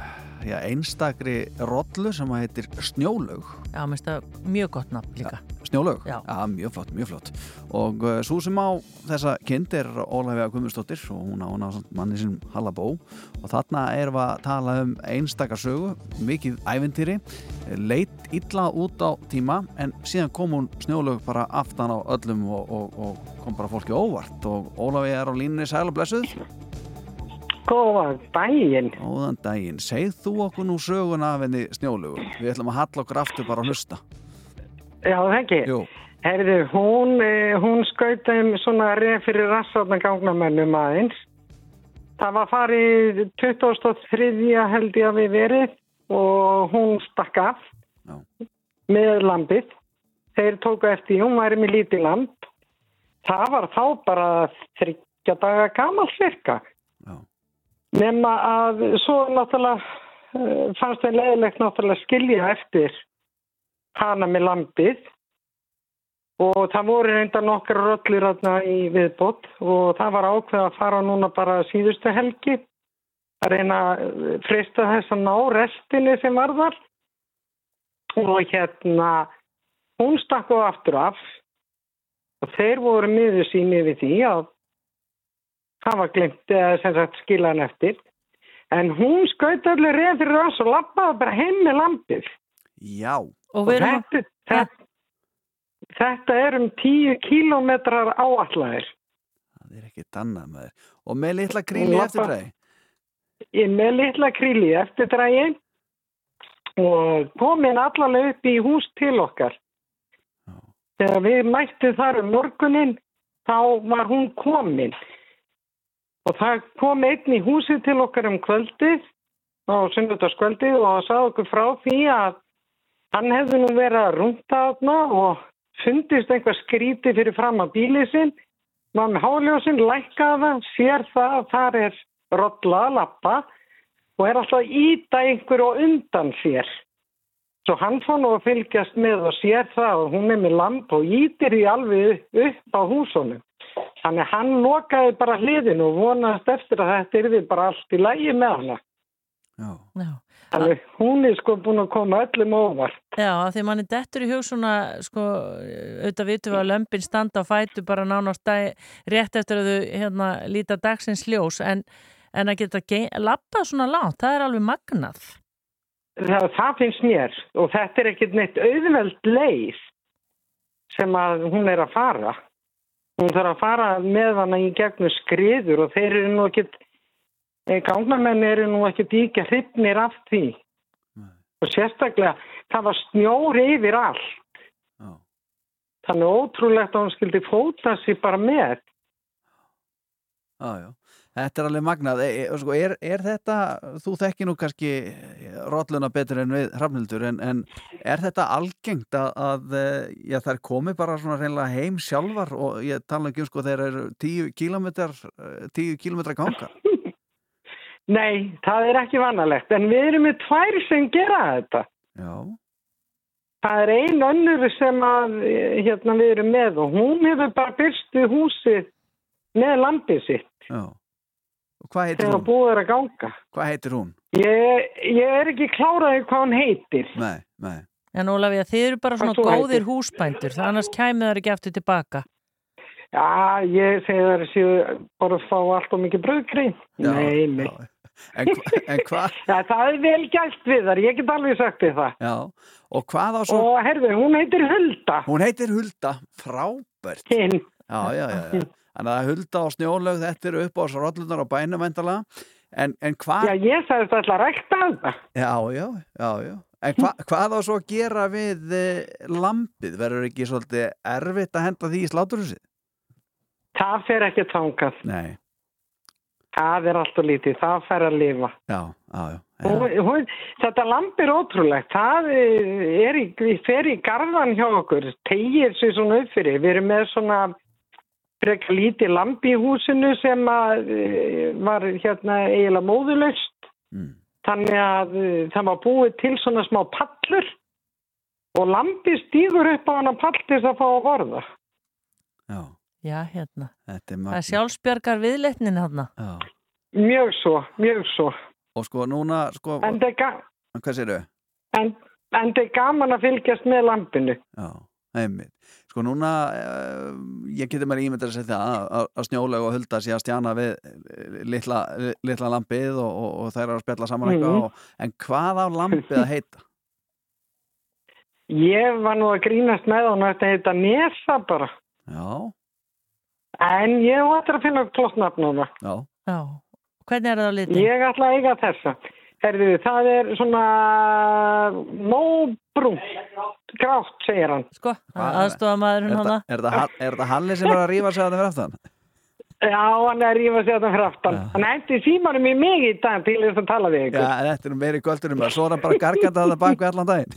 já, einstakri rollu sem heitir Snjólaug. Já, mér finnst það mjög gott nafn líka. Snjólaug? Já. mjög flott, mjög flott. Og uh, svo sem á þessa kind er Ólafja Guðmundsdóttir og hún á manni sinum Hallabó þarna erum við að tala um einstakar sögu, mikið æventýri, leit illa út á tíma en síðan kom hún Snjólaug bara aftan á öllum og, og, og kom bara fólki óvart og Ólafja er á línunni sæl og blessuð. Góðan daginn. Góðan daginn. Segð þú okkur nú söguna af henni Snjólaug. Við ætlum að halla okkur aftur bara að hlusta. Já, það ekki. Jú. Herðu, hún, eh, hún skauta um svona reyð fyrir rassatna gangnamennum aðeins. Það var farið 23. held ég að við verið og hún stakk af Já. með landið. Þeir tóku eftir, hún væri með lítið land. Það var þá bara þryggja daga gamal cirka. Já. Nefna að svo náttúrulega eh, fannst þeim leiðilegt náttúrulega skilja eftir hana með lampið og það voru reynda nokkar þarna í viðbót og það var ákveð að fara núna bara síðustu helgi að reyna að frista þess að ná restinni sem var þar. Og hérna hún stakk á aftur af. Og þeir voru miður sín yfir því að það var glimt eða sem sagt skila hann eftir. En hún skaut allir reyð fyrir oss og lappaði bara heim með lampið Já. Og við erum þetta, þetta, þetta er um 10 kílómetrar áallæðir Það er ekki annað með þér. Og með litla gríli Lappa- eftir dræði. ég með litla kríli eftir drægi og komin allavega upp í hús til okkar. Þegar við mættum þar um morgunin, þá var hún komin. Og það kom einn í húsið til okkar um kvöldið, á sunnudagskvöldið og það sagði okkur frá því að hann hefði nú verið að rúnta þarna og fundist einhver skríti fyrir fram að bílið sinn, var með háljósin, lækkaði það, sér það að þar er rolla að lappa og er alltaf að íta einhver og undan sér. Svo hann fór nú að fylgjast með og sér það og hún er með lamp og ítir því alveg upp á húsunum. Þannig hann lokaði bara hliðin og vonaðist eftir að þetta yrði bara allt í lægi með hana. Já. Þannig hún er sko búin að koma öllum óvart. Já, því manni dettur í hug svona, sko, auðvitað vitum við að lömpin standa á fætu bara nánast rétt eftir að þau hérna, líta dagsins ljós, en, en að geta lappað svona langt, það er alveg magnað. Það, það finnst mér og þetta er ekkert neitt auðveld leið sem að hún er að fara. Hún þarf að fara með hana í gegnum skriður og þeir eru nú ekkert, gangnamenn eru nú ekkert íkja hryfnir af því. Og sérstaklega, það var snjór yfir allt. Þannig ótrúlegt að hún skildi fóta sér bara með. Já, já. Þetta er alveg magnað. E, e, sko, er, er þetta, þú þekki nú kannski rolluna betur en við hrafnildur, en, en er þetta algengt að, að já, þær komi bara svona reynilega heim sjálfar og ég tala ekki um sko þeir eru tíu kílometrar, tíu kílometrar ganga? Nei, það er ekki vanalegt, en við erum með tvær sem gera þetta. Já. Það er ein önnur sem að, hérna, við erum með og hún hefur bara byrstu húsið með lampið sitt. Já. Og hvað heitir Þegar hún? búið er að ganga. Hvað heitir hún? Ég, ég er ekki kláraði hvað hún heitir. Nei, nei. En Ólafía, þið eru bara svona góðir heitir? húsbændur, það annars kæmið þar ekki aftur tilbaka. Já, ég segi það séu bara að fá allt og mikið bröðgrín. Nei, nei. En, (laughs) en hvað? Já, það er vel gælt við þar, ég get alveg sagt þið það. Já. Og hvað á svo? Og herðu, hún heitir Hulda. Hún heitir Hulda. Frábært. Hinn. Já, já, já. já. Þannig að Hulda og Snjólög, þetta eru upp á þessu rollunar á bænum vendalega. En, en hvað? Já, ég sagði þetta alltaf rækta þetta. Já, já, já, já. En hva, hvað á svo að gera við e, lampið? Verður ekki svolítið erfitt að henda því í sláturhúsið? Það fer ekki tangað. Nei. Það er alltaf lítið, það fer að lifa. Já, já, já. Hún, hún, þetta lamp er ótrúlegt. Það er í, við fer í garðan hjá okkur, tegir sér svona upp fyrir. Við erum með svona frekar lítið lamp í húsinu sem að, eh, var hérna eiginlega móðulöst. Mm. Þannig að eh, það var búið til svona smá pallur og lampi stýgur upp á hana pall til þess að fá að borða. Já. Já, hérna. Þetta er Það er sjálfsbjörgar viðleitnin hérna. Já. Mjög svo, mjög svo. Og sko núna, sko, En það er, ga hvað séru? en, en það er gaman að fylgjast með lampinu. Já, einmitt. Sko núna, uh, ég geti mér ímyndar að segja það að, að snjólega og hulda sé að stjana við eh, litla, litla lampið og, og, og þær eru að spjalla saman eitthvað. Mhm. Og, en hvað á lampið að heita? (laughs) Ég var nú að grínast með hún að þetta heita Nesa bara. Já, En ég var eftir að finna klottnafn það. já. Já. Hvernig er það á litin? Ég ætla að eiga þessa. Herðu, það er svona móbrún. Grátt, segir hann. Sko, aðstofa maðurinn Er hana. þetta- er þetta Halli sem er að rífa sig að það fyrir aftan? Já, hann er að rífa sig þetta fyrir aftan. Hann hætti símanum í mig í dag til þess að tala við Já, ykkur. þetta er nú meiri kvöldunum að svo er hann bara gargandi að það bak við allan daginn.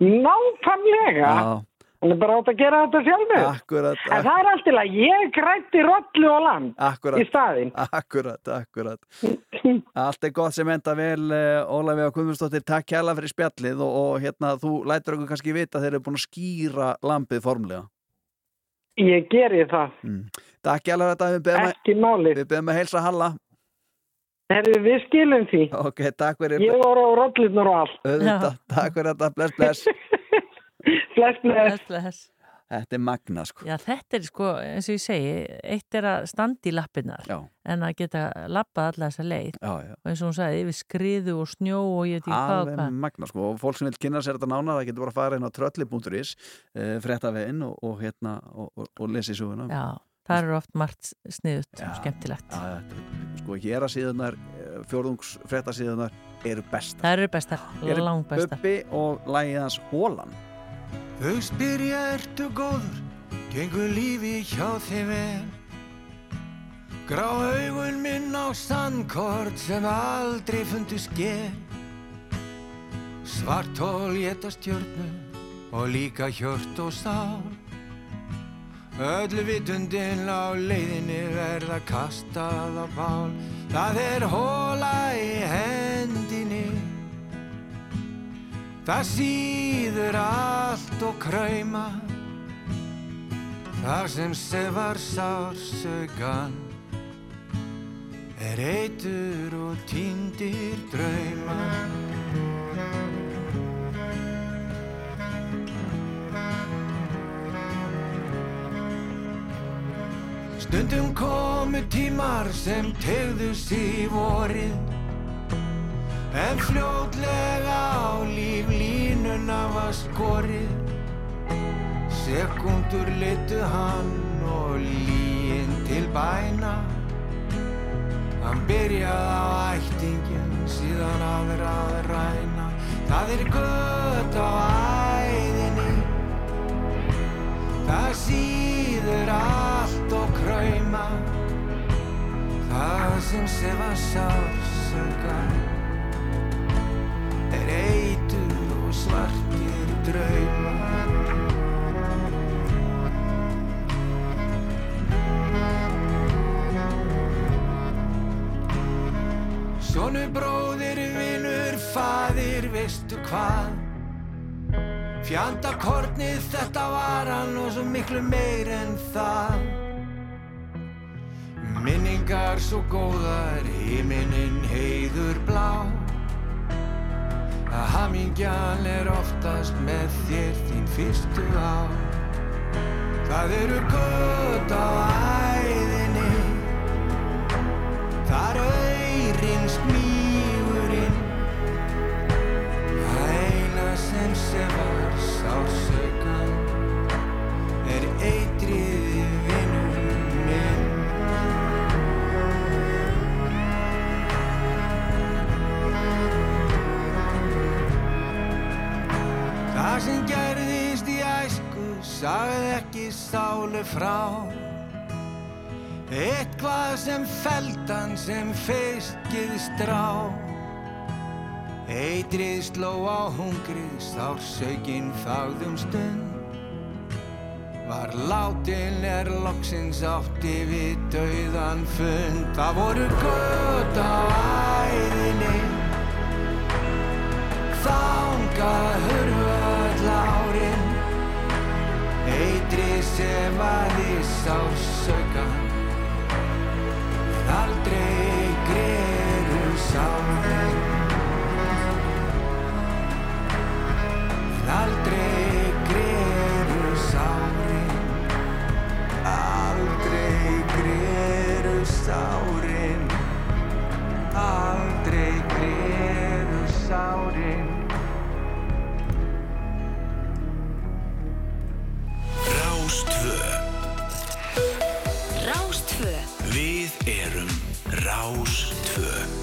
Nákvæmlega. Já, Hún er bara átt að gera þetta sjálfur. Akkurat, En það er allt til að ég grætti rollu og lamb akkurat í staðinn. Akkurat, akkurat (laughs) Allt er gott sem enda vel eh, Ólafía Guðmundsdóttir, takk kærlega fyrir spjallið og, og hérna, þú lætur okkur kannski vita þeir eru búin að skýra lambið formlega Ég geri það. Takk kærlega þetta, Ekki málið. Við beðum að heilsa Halla Herri, við skilum því. Ok, takk fyrir Ég voru á rollunar og allt. Auðvitað, Takk fyrir þetta, bless, bless (laughs) Bless, bless. bless. Þetta er magna sko Já, þetta er sko, eins og ég segi, eitt er að standa í lappirnar Já. en að geta lappað alla þessa leið Já, já. og eins og hún sagði, yfir skriðu og snjó og ég veit ekki hvað Alveg hvað. magna sko og fólk sem vil kynna sér þetta nána það getur bara að fara inn á trölli.is uh, fréttaveginn og, og hérna og, og, og lesi söguna Já, það eru oft margt sniðut og skemmtilegt. Já, já, sko hér að síðunar fjórðungs fréttasíðunar eru bestar Það eru bestar, Hér er lang bestar. Bubbi og lægið hans Hólan Þau spyrja ertu góður, gengur lífi hjá þeim vel. Grá augun minn á sandkort sem aldrei fundu sker. Svart hól geta stjörnu og líka hjört og sál. Öllu vitundin á leiðinni verða kastað á bál. Það er hóla í hendinni. Það síður allt og krauma Þar sem sefar sársögan Er eitur og týndir drauma. Stundum komu tímar sem tegðu sig vorið En fljótlega á líflínuna var skorið. Sekundur litu hann og líin til bæna. Hann byrjaði á ættingin síðan aðra að ræna. Það er gött á æðinni. Það síður allt og krauma. Það sem sefa sársökan er eitur og svartir draumar. Sónu bróðir, vinur, faðir, veistu hvað? Fjandakornið þetta var hann og svo miklu meir en það. Minningar svo góðar, himinin heiður blá að hamingjan er oftast með þér þín fyrstu á Það eru gött á æðinni. Þar auðrin smígurinn. Það eina sem sefar sársökan sagði ekki sálu frá. Eitthvað sem feldan sem feiskið strá. Eitrið sló á hungrið, sársökin þáðum stund. Var látin er loksins átti við dauðan fund. Það voru gött á æðinni. Þangað hurfu Sem aði sársökan Aldrei greru sárin Aldrei greru sárin Aldrei greru sárin. Aldrei greru sárin Rástfö Rástfö Við erum Rástfö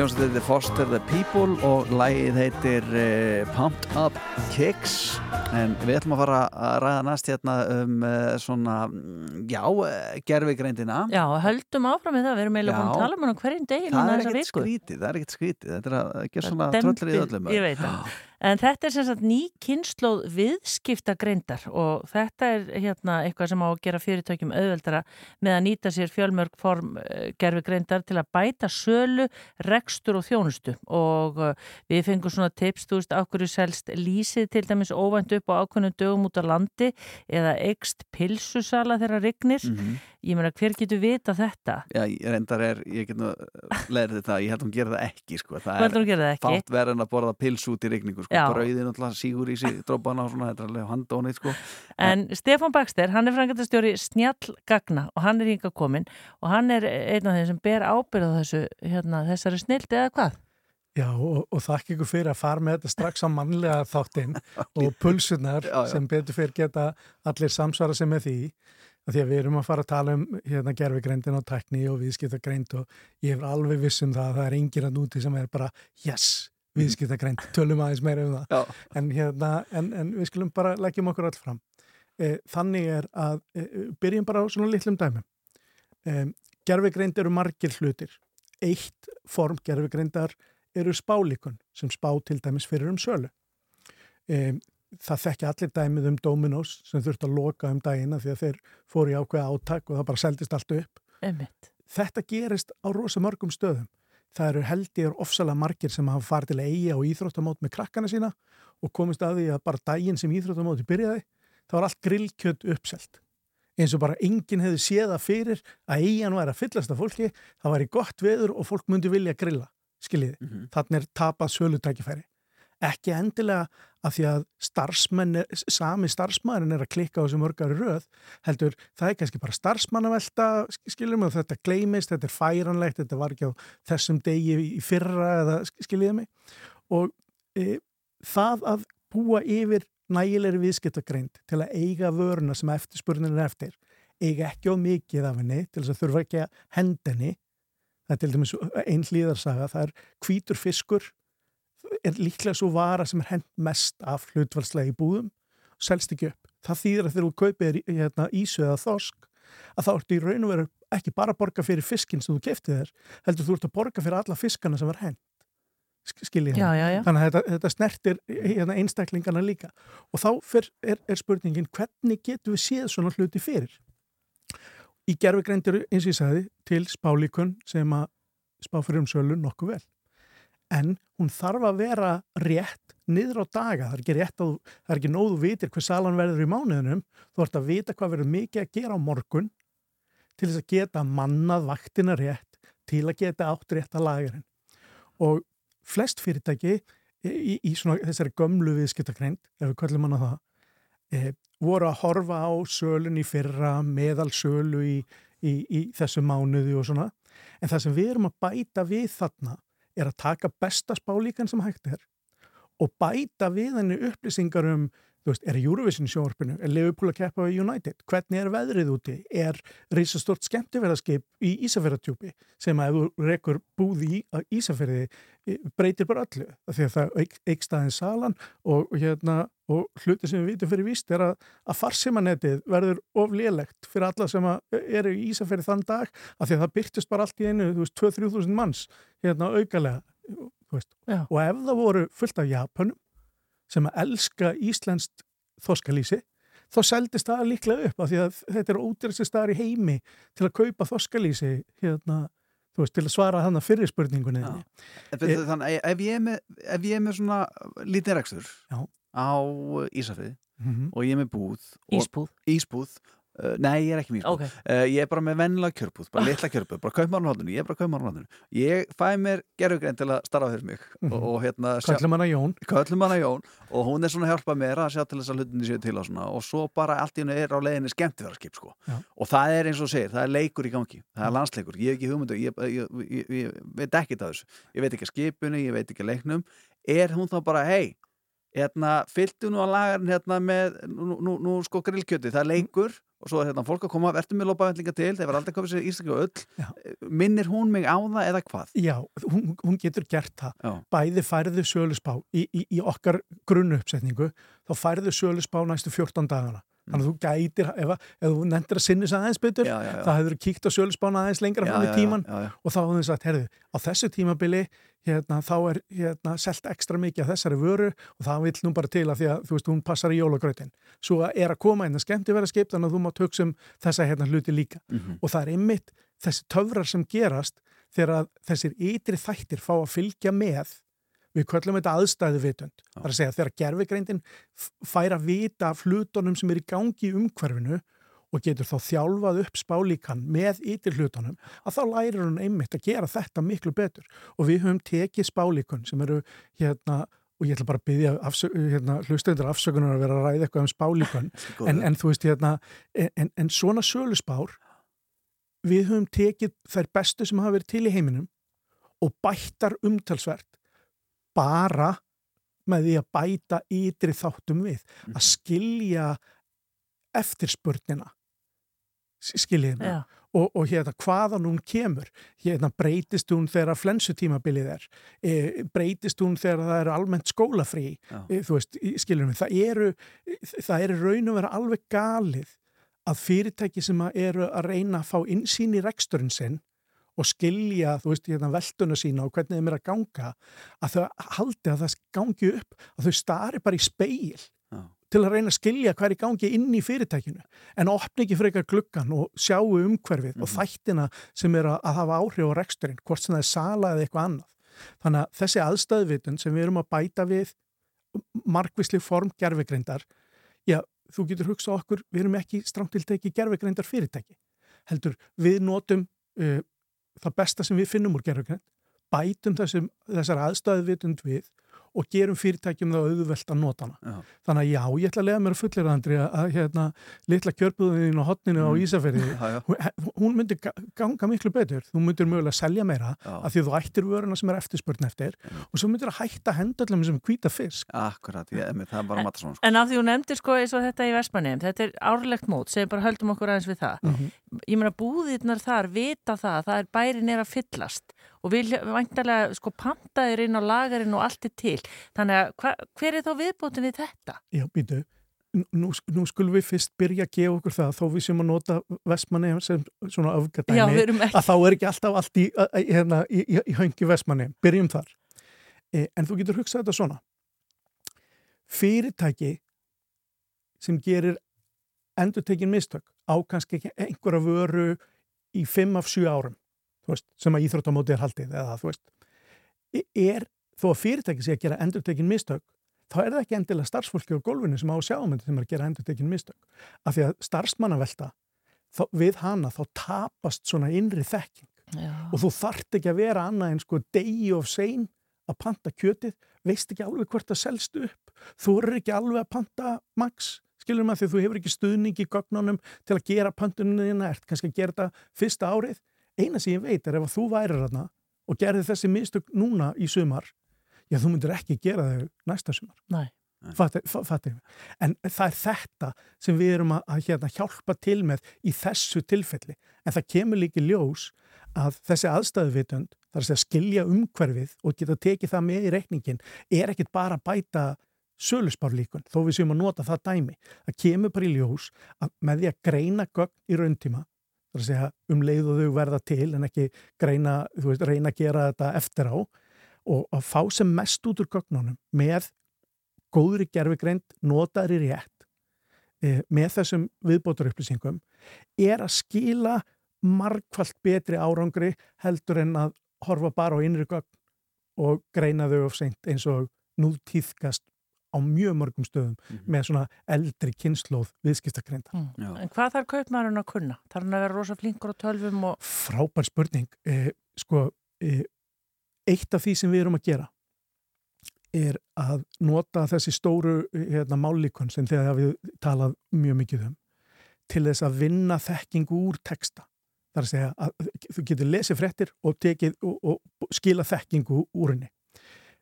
ljónsett heitir Foster the People og lægið heitir uh, Pumped Up Kicks. En við ætlum að fara að ræða næst hérna um uh, svona, mm, já, uh, gerfigreindina Já, höldum áfram með það, við erum eiginlega búin að tala um á hverjum degi Það núna er þessa viku. það er ekkert skrítið. Þetta er að gera svona tröllrið öllum Ég veit það. En þetta er sem sagt ný kynnslóð viðskipta greindar og þetta er hérna eitthvað sem á að gera fyrirtækjum auðveldara með að nýta sér fjölmörg form gerfi greindar til að bæta sölu, rekstur og þjónustu og uh, við fengum svona tips, þú veist, ákveður selst lýsið til dæmis óvænt upp á ákveðnum dögum út á landi eða ekst pilsusala þeirra rignir. Mhm. Ég meina, hver getur vita þetta? Já, ég reyndar er, ég get nú leirið þetta, ég held að hún gera það ekki sko. Þú heldur hún geri það ekki? Fátt verið en að borða pils út í rigningu sko. Brauðin alltaf sígur í sig drópana og svona, þetta er alveg handónið sko. En Stefán Baxter, hann er frangatastjóri Snjall Gagna og hann er hinga komin og hann er einn af þeim sem ber ábyrð á þessu, hérna, þessari snildi eða hvað? Já, og, og þakka ykkur fyrir að fara með þetta strax á mannlega þáttinn (laughs) og pulsunar Já, já. sem betur fyrir geta allir samsvara sem með því af því að við erum að fara að tala um hérna, gerfigreindin og tekni og viðskiptagreind og ég er alveg viss um það að það er engir að núti sem er bara yes, viðskiptagreind, tölum aðeins meira um það. En, hérna, en, en við skulum bara leggjum okkur all fram. E, þannig er að e, byrjum bara á svona litlum dæmum. E, gerfigreind eru margir hlutir. Eitt form gerfigreindar eru spálíkun sem spá til dæmis fyrir um sölu. E, það þekki allir dæmið um Dominos sem þurft að loka um dagina því að þeir fóru í ákveða átak og það bara seldist allt upp. Einmitt. þetta gerist á rosa mörgum stöðum. Það eru held ég ofsalega margir sem hafa farið til að eiga á íþróttamót með krakkana sína og komist að því að bara daginn sem íþróttamóti byrjaði þá var allt grillkjöt uppselt. Eins og bara enginn hefði séð það fyrir að eigin væri að fyllast af fólki það væri gott veður og fólk myndi vilja grilla skiljiði, mm Mhm. þannig er tapað sölutækifæri ekki endilega að því að starfsmenn, sami starfsmæðurinn er að klikka á þessu mörgari röð heldur, það er kannski bara starfsmannavelta skiljum við, þetta gleymist, þetta er færanlegt þetta var ekki á þessum degi í fyrra eða skiljiði mig? Og e, það að búa yfir nægilegri viðskiptagreind til að eiga vöruna sem eftirspurnin er eftir eiga ekki á mikið af henni til þess að þurfa ekki að hendinni það er til dæmis einn hlýðarsaga það er hvítur fiskur er líklega svo vara sem er hend mest af hlutvalslega í búðum. Selst ekki upp. Það þýðir að þegar þú kaupir hérna, ísu eða þosk að þá ertu í raun og veru ekki bara að borga fyrir fiskinn sem þú keftið þér heldur þú ert að borga fyrir alla fiskana sem var hend skiljið já. þannig að þetta, þetta snertir hérna, einstaklingana líka. Og þá fyr, er, er spurningin hvernig getum við séð svona hluti fyrir? Í gerfugreindir eins og ég sagði til spálíkun sem að spá fyrir um sölu nokkuð vel en hún þarf að vera rétt niður á daga, það er ekki rétt að það er ekki nóðu vitir hver salan verður í mánuðinum. Þú ert að vita hvað verður mikið að gera á morgun til þess að geta mannað vaktina rétt til að geta átt rétt að lagarinn og flest fyrirtæki í, í svona þessari gömlu viðskiptakreind, ef við köllum hana það e, voru að horfa á sölun í fyrra, meðal sölu í, í, í þessu mánuði og svona, en það sem við erum að bæta við þarna er að taka besta spálíkan sem hægt er og bæta við henni upplýsingar um þú veist, er Eurovision sjónvarpinu, er Liverpool að keppa við United, hvernig er veðrið úti? Er risastort skemmtifæraskip í Ísafjörðatjúpi sem að ef þú rekur búði í að Ísafjörði eh, breytir bara öllu, því að það eik- eykst aðeins salan og, hérna og hluti sem við vitum fyrir víst er að, að farsimanetið verður of lélegt fyrir alla sem að eru í Ísafjörði þann dag, af því að það byrtist bara allt í einu, þú veist, 2-3 þúsund manns hérna aukalega, þú veist. Já. og ef það voru fullt af Japanum sem að elska íslenskt þoskalísi, þá seldist það líklega upp af því að þetta er ódýrasti staðar í heimi til að kaupa þoskalísi hérna, þú veist, til að svara þannig fyrir spurningunni þinni. En fyrir Þannig að ef ég er með, ef ég er með svona lítið rekstur Já. á Ísafið Mhm. og ég er með búð og- Ísbúð? Uh, nei, ég er ekki með ísbúð Ok. uh, Ég er bara með vennilega kjörbúð, bara litla kjörbúð bara kaupmárnhóttinu, ég er bara kaupmárnhóttinu Ég fæ mér gerfugrein til að starfa fyrir mig Mhm. og, og hérna sjá- Köllum hana Jón. Jón og hún er svona að hjálpa mér að sjá til þess að hlutinni séu til og svona og svo bara allt í hennu er á leiðinni skemmtifæraskip sko. Og það er eins og segir, það er leikur í gangi það er landsleikur, ég hef ekki hugmyndu ég, ég, ég, ég veit ekki það þessu. Ég veit ekki skipinu, ég veit ekki leiknum. Er hún þá bara, hei hérna, fylgdu nú að lagarinn hérna með, nú, nú, nú sko grillkjöti, það er leikur og svo er hérna fólk að koma, verður með lópavendlinga til, þeir var aldrei komið sér íslenski og öll, minnir hún mig á það eða hvað? Já, hún, hún getur gert það. Já. Bæði færðu sölusbá í, í, í okkar grunnu uppsetningu, þá færðu sölusbá næstu 14 dagana. Þannig að þú gætir, ef, ef þú nefndir að sinni þess aðeins betur, Já, já, þá hefur þú kíkt á sölusbána aðeins lengra fram í tíman og þá hefur þú sagt, herðu, á þessu tímabili hérna, þá er hérna, selt ekstra mikið af þessari vöru og það vill nú bara til að því að þú veist, hún passar í jólagrautin. Svo er að koma inn að skemmti vera skip, þannig að þú mátt hugsa um þessa hérna hluti líka. Mhm. Og það er einmitt þessi töfrar sem gerast þegar þessir ytri þættir fá að fylgja með við köllum þetta aðstæðu vitund það er að segja þegar gerfigreindin f- fær að vita af hlutunum sem er í gangi í umhverfinu og getur þá þjálfað upp spálíkan með ytir hlutunum að þá lærir hún einmitt að gera þetta miklu betur. Og við höfum tekið spálíkun sem eru hérna og ég ætla bara að byggja afsök, hérna, hlustendur afsökunar að vera að ræða eitthvað um spálíkun. (laughs) En, en þú veist hérna en, en, svona söluspár við höfum tekið þær bestu sem hafa verið til í heiminum og bættar umtalsvert bara með því að bæta ytri þáttum við að skilja eftirspurnina skiljiði mig Já. og, og hérna hvaðan hún kemur. Hérna breytist hún þegar flensutímabilið er? E, breytist hún þegar það er almennt skólafrí? E, þú veist, skiljum við það eru, það eru raun og vera alveg galið að fyrirtæki sem að eru að reyna að fá insýn í reksturinn sinn og skilja, þú veist, hérna velduna sína og hvernig þeim er að ganga að þau haldi að það gangi upp að þau stari bara í speil Já. til að reyna að skilja hvað er í gangi inn í fyrirtækinu en opni ekki frekar gluggan og sjáu umhverfið og þættina sem er að, að hafa áhrif á reksturinn, hvort sem það er sala eða eitthvað annað. Þannig að þessi aðstæðvitun sem við erum að bæta við markvisli form gerfigreindar já, þú getur hugsað okkur við erum ekki stramt til teki gerfigreindar fyrirtæki heldur, við notum uh, það besta sem við finnum úr gerfugreind, bætum þessum, þessar aðstæðu vitund við og gerum fyrirtækjum það auðvelt að nota hana. Já. Þannig að já, ég ætla að lega mér að fullera Andri að, að hérna, litla kjörbúðin á hotninu á Mm. Já, já. hún, hún myndi ga- ganga miklu betur. Þú myndir mögulega selja meira Já. af því að þú ættir vöruna sem er eftirspurn eftir og svo myndir að hætta hendallum sem hvíta fisk. Akkurat, ég, einmitt, það er bara matta svona sko. En af því hún nefndir sko eins og þetta í Vestmanniðum, þetta er árlegt mót, sem bara höldum okkur aðeins við það. Mhm. Ég meina búðirnar þar vita það, það og við væntalega sko pantaðir inn á lagarinn og allt er til. Þannig að hva, hver er þá viðbótin við þetta? Já, býtu, nú, nú skulum við fyrst byrja að gefa okkur það þó við sem að nota vestmanni sem svona erum ekki- að þá er ekki alltaf allt í, hérna, í, í, í höngi vestmanni byrjum þar. E, en þú getur hugsað þetta svona. Fyrirtæki sem gerir endurtekin mistök á kannski einhverja vöru í fimm af sjö árum. þú veist, sem að íþróttamóti er haldið eða þú veist. E- er þó að fyrirtæki sé að gera endurtekin mistök þá er það ekki endilega starfsfólki á gólfinu sem á að sjá um sem er að gera endurtekin mistök. Af því að starfsmannavelta þá, við hana þá tapast svona innri þekking. Já. og þú þart ekki að vera annað en sko degi of sein að panta kjötið, veist ekki alveg hvort það selst upp, þú eru ekki alveg að panta max, skilur maður því að þú hefur ekki stuðning í gögnunum til að gera pantuninu þína, ert kannski að gera þetta fyrsta árið, eina sem ég veit er ef að þú værir þarna og gerði þessi mistök núna í sumar, já þú myndir ekki gera þau næsta sumar Nei. Fattu, fa- fattu. en það er þetta sem við erum að, að hérna, hjálpa til með í þessu tilfelli en það kemur líki ljós að þessi aðstæðuvitund þar að segja skilja umhverfið og geta tekið það með í reikningin er ekkit bara að bæta sölusbarlíkun þó við séum að nota það dæmi það kemur bara í ljós að með því að greina gögn í rauntíma þar að segja um leið og þau verða til en ekki greina, þú veist, reyna að gera þetta eftir á og að fá sem mest út úr gögnunum með góðri gerfigreind, notaðri rétt e, með þessum viðbótarupplýsingum er að skila margfalt betri árangri heldur en að horfa bara á innri gögn og greina þau of seint eins og nú týðkast á mjög mörgum stöðum með svona eldri kynnslóð viðskiptagreinda. Mm. En hvað þarf kaupmaðurinn að kunna? Þarf hann að vera rosa flinkur á tölvum og... Frábær spurning. E, sko, e, eitt af því sem við erum að gera er að nota þessi stóru hérna, mállíkun sem þegar við talað mjög mikið um til þess að vinna þekkingu úr texta. Það er að segja að þú getur lesið fréttir og, tekið, og, og skila þekkingu úr henni.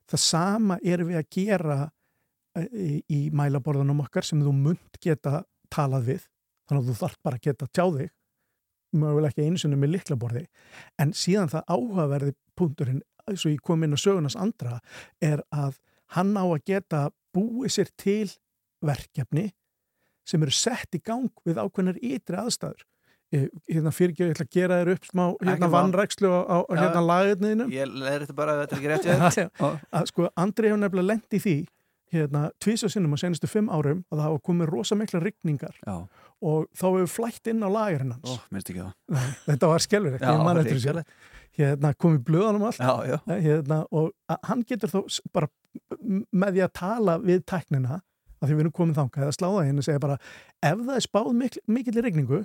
Það sama er við að gera í, í mælaborðunum okkar sem þú munt geta talað við þannig að þú þarf bara að geta tjá þig mögulega ekki einu sinni með liklaborði en síðan það áhugaverði punkturinn, eins og ég kom inn á sögunars andra, er að hann á að geta búið sér til verkefni sem eru sett í gang við ákveðnar ytri aðstæður. Hérna fyrir ekki, ég ætla að gera þér upp smá hérna vannrækslu á, á Já, hérna já. lagarniðinu Ég leður þetta bara að þetta er ekki rétt (laughs) sko Andri hefur nefnilega lent í því hérna tvísa sinnum á senastu fimm árum að það hafa komið rosa mikla rigningar Já. og þá hefur flætt inn á lagarinn hans Ó, minnst ekki það. (laughs) Þetta var skelverið, ég man eftir hrikalegt. hérna komið blöðanum allt Já, já. Hérna, og hann getur þó bara með því að tala við tæknina að því við erum komið þangað eða sláða henni segja bara ef það er spáð mikil, mikill regningu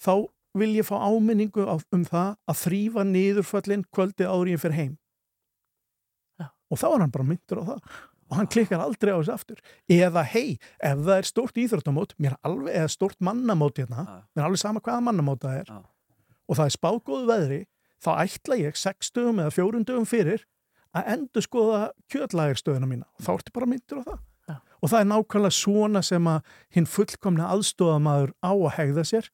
þá vil ég fá áminningu á, um það að þrýfa niðurföllin kvöldið ári ég fyrir heim og þá er hann bara myndur á það og hann klikkar aldrei á þessu aftur. Eða hei, ef það er stórt íþróttamót mér er alveg, eða stórt mannamót hérna, mér er alveg sama hvaða mannamót það er og það er spágóðu veðri þá ætla ég 6 dögum eða 4 dögum fyrir að endur skoða kjötlægirstöðuna mína. Og þá ertu bara myndur á það. Og það er nákvæmlega svona sem að hinn fullkomna aðstofamaður á að hegða sér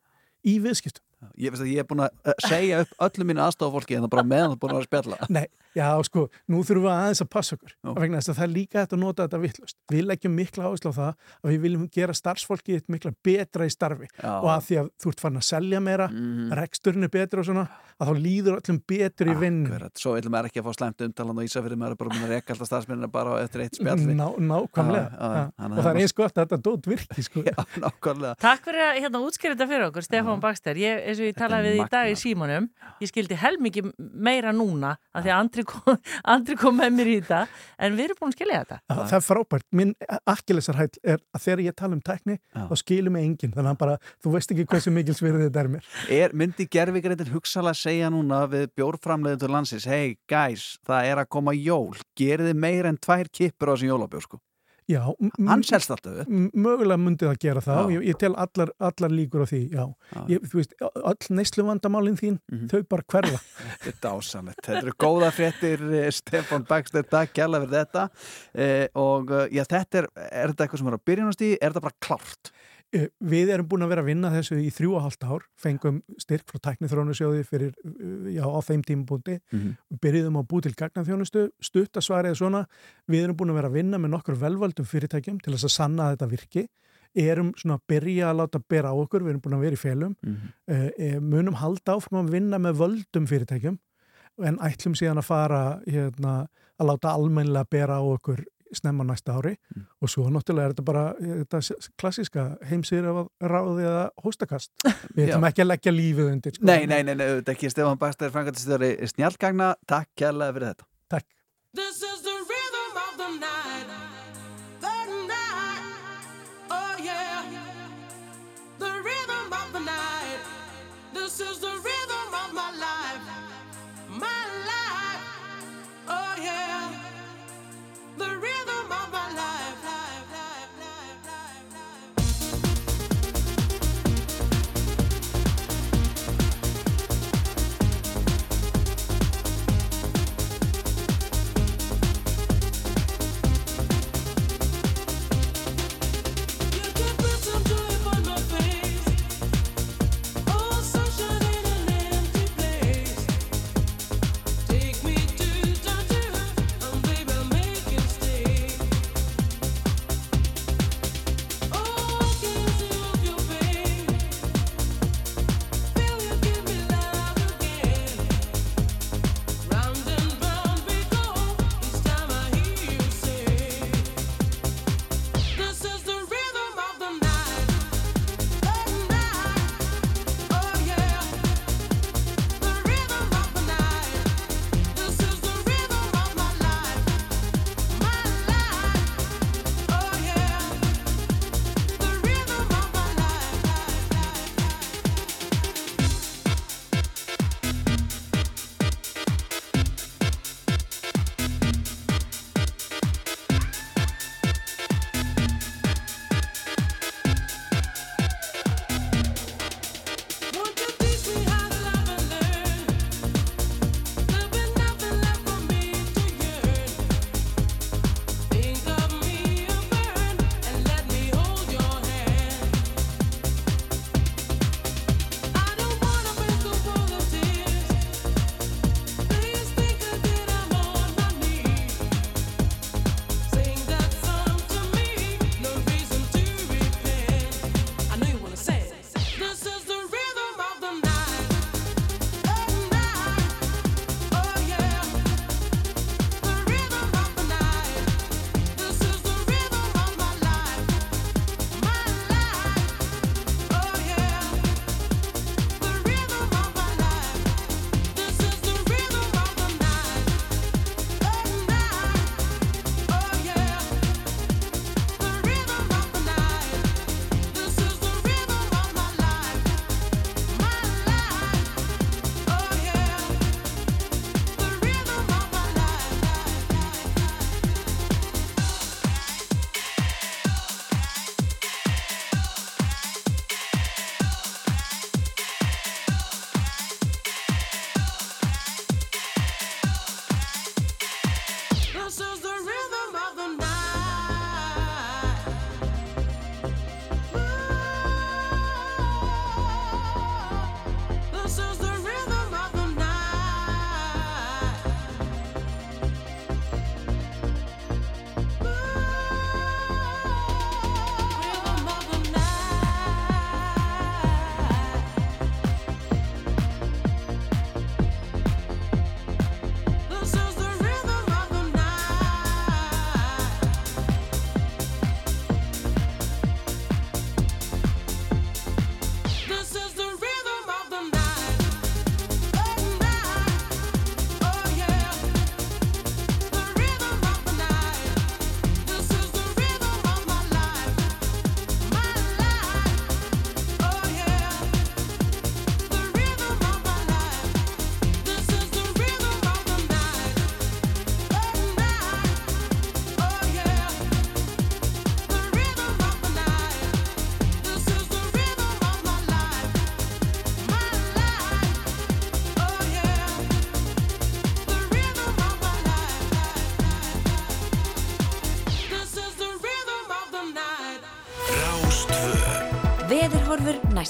í viðskiptum Ég veist að ég er búin að eh, segja upp öllum mínu aðstofafólki en það bara meðan það er búin að vera spjalla. (laughs) Nei, já sko, nú þurfum við aðeins að passa okkur vegna þess að það er líka hægt að nota þetta vittlust við leggjum mikla áherslu á það að við viljum gera starfsfólki eitt mikla betra í starfi. Já. og að því að þú ert farin að selja meira Mhm. reksturinn er betur og svona að þá líður öllum betur í vinn Akkurat, svo viljum maður ekki að fá slæmt umtalan og ísafyrir maður er bara (laughs) að Já, já, Já. það að- eins að. Já, að. Ég, og ég talaði við í dag í símanum, ég skildi helmingi meira núna af því að Andri kom, (laughs) Andri kom með mér í þetta, en við erum búin að skilja þetta. Já, það er frábært, minn akkilesarhæll er að þegar ég tala um tækni þá skilur mig enginn, þannig að bara þú veist ekki hversu mikil svirðið þetta er mér Er, myndi gerfigreitin hugsalega segja núna við bjórframleiðendur landsins hei guys, það er að koma jól gerið þið meira en tvær kippur á þessum jólabjór sko. Já, Hann selst alltaf upp. Mögulega myndi það gera það ég, ég tel allar, allar líkur á því. Ég, þú veist, öll neysluvandamálin þín þau bara hverfa (laughs) Þetta er dásamlegt. Þetta eru góða fréttir eh, Stefán Baxter, takk kjalla fyrir þetta eh, og eh, já, þetta er, er þetta eitthvað sem er á byrjunastíði, er þetta bara klárt? Eh, Við erum búin að vera að vinna þessu í þrjú og hálft ár, fengum styrk frá tæknithrónusjóði fyrir, eh, já, á þeim tímabúndi, Mhm. byrjuðum að bú til gagnaþjónustu, stuttasvarið svona, við erum búin að vera að vinna með nokkur velvaldum fyrirtækjum til þess að sanna að þetta virki, erum svona að byrja að láta bera á okkur, við erum búin að vera í felum, eh, eh, munum halda áfram að vinna með völdum fyrirtækjum, en ætlum síðan að fara hérna, að láta almennilega bera á okkur snemma næsta ári og svo náttúrulega er þetta bara eh, þetta s- klassíska heimsýr af ráði eða hóstakast. Við ætlum ekki að leggja lífið undir. Sko. Nei, nei, nei, nei, auðvitað ekki Stefán Baxter, framkvæmstjóri snjallgagna, takk kjalla fyrir þetta. Takk. This is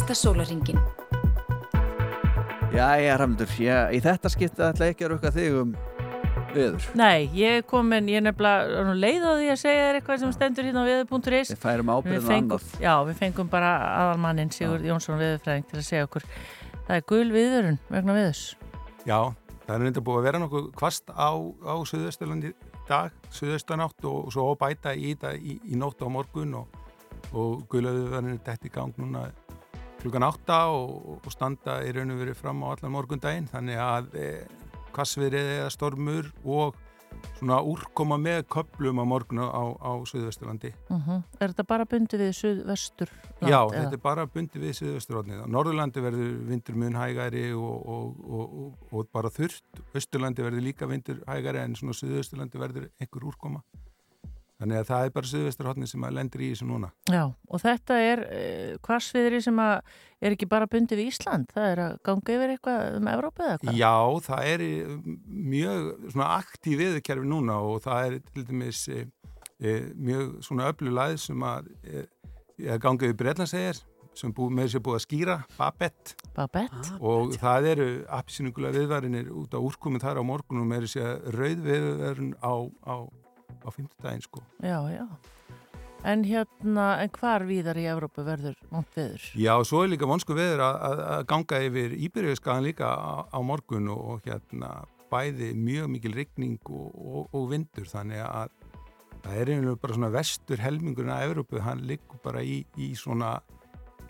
næsta sólaringin. Jæja, Ramdur, ég, í þetta skipti ætla ég ekki að rukka þig um veður. Nei, ég er komin, ég er nefnilega leið á því að segja þér eitthvað sem stendur hérna á veður.is Við færum ábyrgðin Við á fengum- annað. Já, við fengum bara aðalmannin Sigurd Jónsson veðurfræðing til að segja okkur það er gul viðvörun vegna veðurs Já, það er reynda búið að vera nokkuð kvast á, á Suðausturlandi dag, Suðaustanátt og, og svo að bæta í þetta í, í nótt á morgun og, og guðlaðuverðinu dætt í gang núna klukkan átta og, og standa í raun og verið fram á allan morgundaginn þannig að e, kvassverið eða stormur og svona úrkoma með köplum á morgun á, á Suðausturlandi. uh Er þetta bara bundið við suðvestur Já, þetta er bara bundi við Suðausturlandi. Á Norðurlandi verður vindur mun hægari og, og, og, bara þurft. Östurlandi verður líka vindur hægari en svona Suðausturlandi verður einhver úrkoma. Þannig að það er bara Suðausturhóttni sem að lendir í þessu núna. Já, og þetta er uh, hvassviðri sem að er ekki bara bundið við Ísland það er að ganga yfir eitthvað um Evrópu eða hvað? Já, það er eh, mjög svona aktív viðurkerfi núna og það er til dæmis e, e, mjög svona öflulæð sem að e, e, ganga yfir Breitlandsegir sem bú, með sér búið að skýra, Babette. Babette. Og það eru appsýningulega viðvarinir út á úrkominn þar á morgunum er þessi að rauð viðvarin á, á, á fimmtudaginn sko. Já, já En hérna, en hvar víðar í Evrópu verður vont veður? Já, svo er líka vonsku veður að, ganga yfir Íbyrjöskaðan líka á, á morgun og, og hérna bæði mjög mikil rigning og, og, og vindur þannig að það er einhverju bara svona vestur helmingurinn að Evrópu, hann liggur bara í, í svona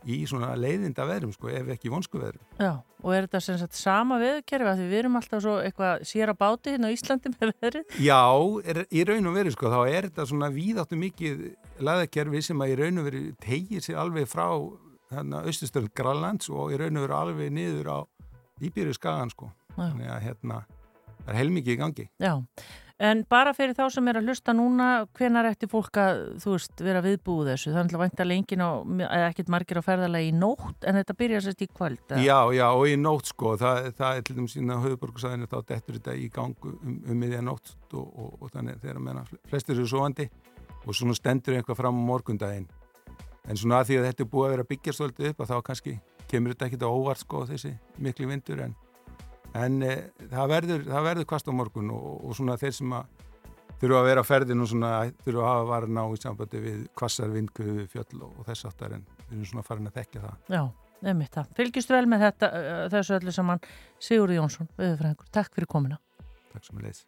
í svona leiðinda veðrum sko, ef ekki vonsku veðrum. Já, og er þetta sem sagt sama veðurkerfi að við erum alltaf svo eitthvað sér á báti hérna á Íslandi með veðrið? Já, er, í raun og veru sko, þá er þetta svona víðáttu mikið laðakerfi sem að í raun og veru tegir sér alveg frá hérna austustöld Grænlands og í raun og veru alveg niður á Íbyrju skagan sko. Já. Þannig að hérna, það er heilmikið í gangi. Já, en bara fyrir þá sem er að hlusta núna, hvenar ætti fólk að, þú veist, vera viðbúið þessu? Það er alltaf væntalega engin á, eða ekkert margir á ferðalagi í nótt, en þetta byrja sérst í kvöld. eða? Já, já, og í nótt sko, það, það er til dæmis sína höfuborgarsæðinu þá dettur þetta í gang um, um miðja nótt og, og, og þannig þegar meina flestir eru sovandi og svona stendur eitthvað fram á morgundaginn. En svona að því að þetta er búið að vera að byggja svolítið upp að þá kannski kemur þetta ekkit á óvart sko þessi miklu vindur en, en e, það verður, verður kvast á morgun og, og svona þeir sem að þurfa að vera á ferðinu og svona þurfa að hafa varin á í sambandi við kvassar vindkuðu fjöll og, og þess aftar en við erum svona farin að þekka það. Já, nefnitt það. Fylgist vel með þetta, þessu öllu saman Sigurður Jónsson, viðurfræðingur. Takk fyrir komina. Takk sem að leys.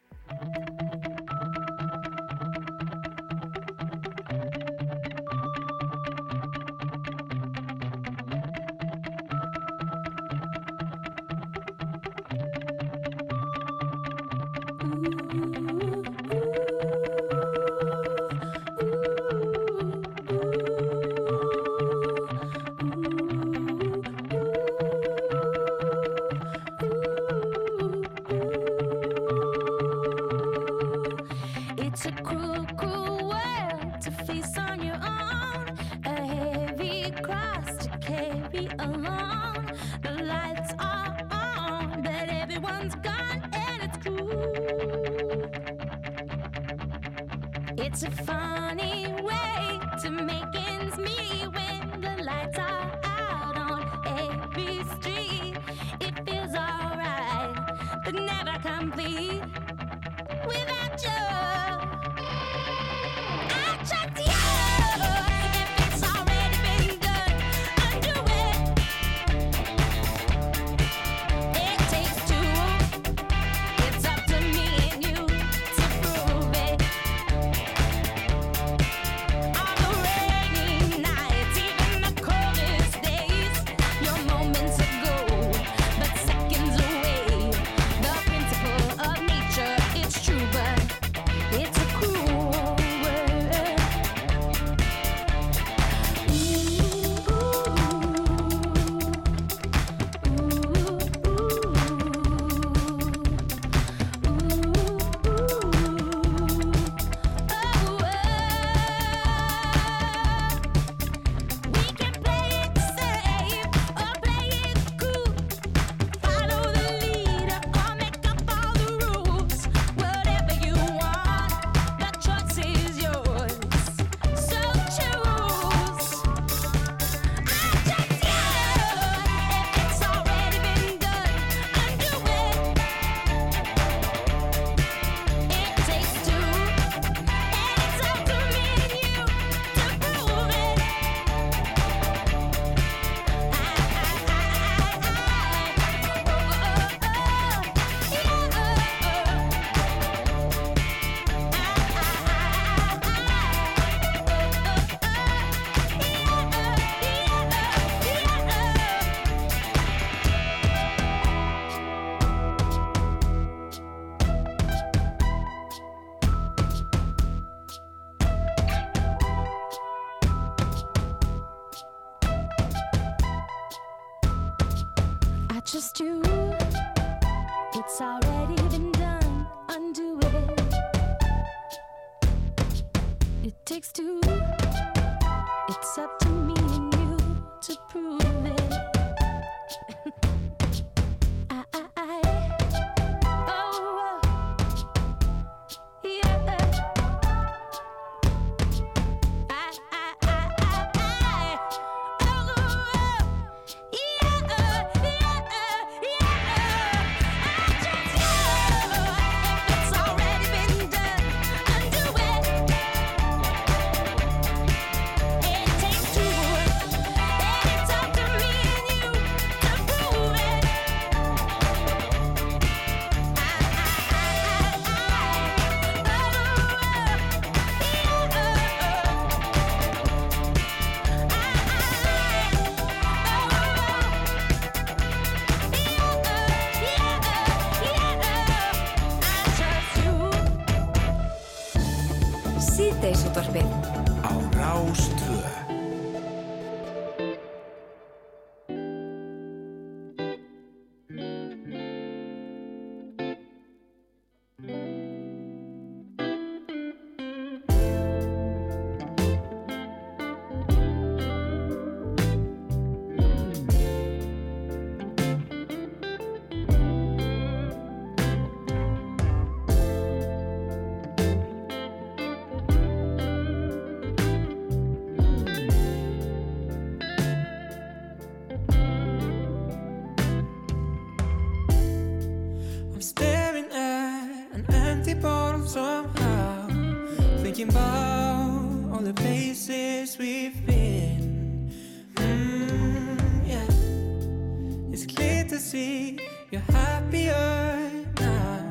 To see you're happier now.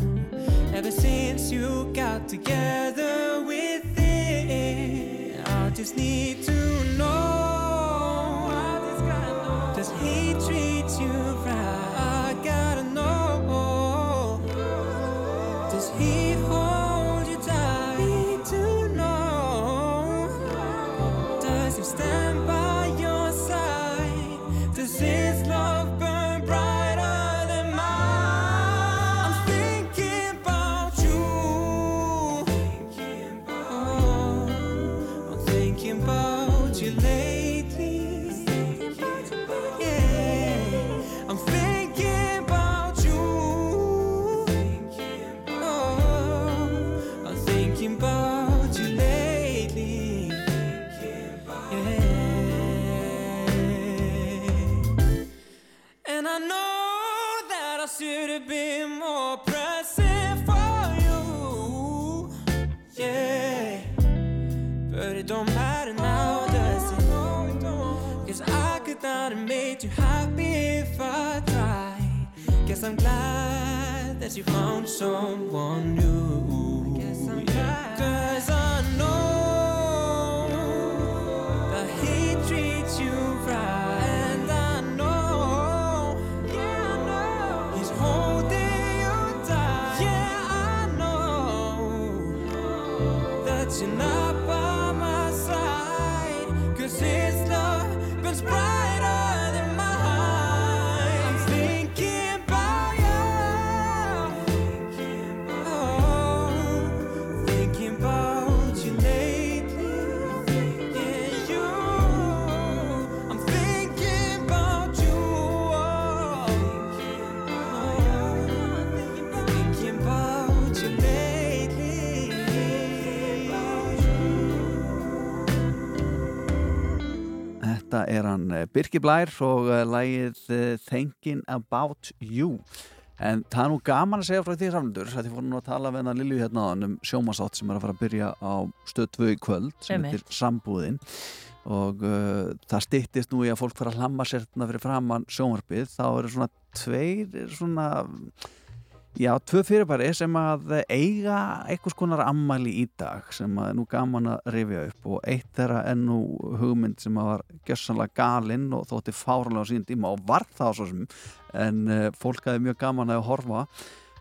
Ever since you got together with it. I just need to know. Guess I'm glad that you found someone new. Cause I know er hann eh, Birki Blær og eh, lagið eh, Thinking About You. En það er nú gaman að segja frá því samlendur þið fórum nú að tala við hennar Lilju hérna um sjómasátt sem er að fara að byrja á stöð 2 í kvöld sem heitir Sambúðin. Og uh, það styttist nú í að fólk fara að hlamma sér fyrir framann sjónvarpið. Þá eru svona tveir svona Já, tvö fyrirbæri sem að eiga einhvers konar ammæli í dag sem að nú gaman að rifja upp og eitt þeirra er nú hugmynd sem að var gjössanlega galinn og þótti fárlega á sín tíma og var það svo sem en uh, fólk hafi mjög gaman að horfa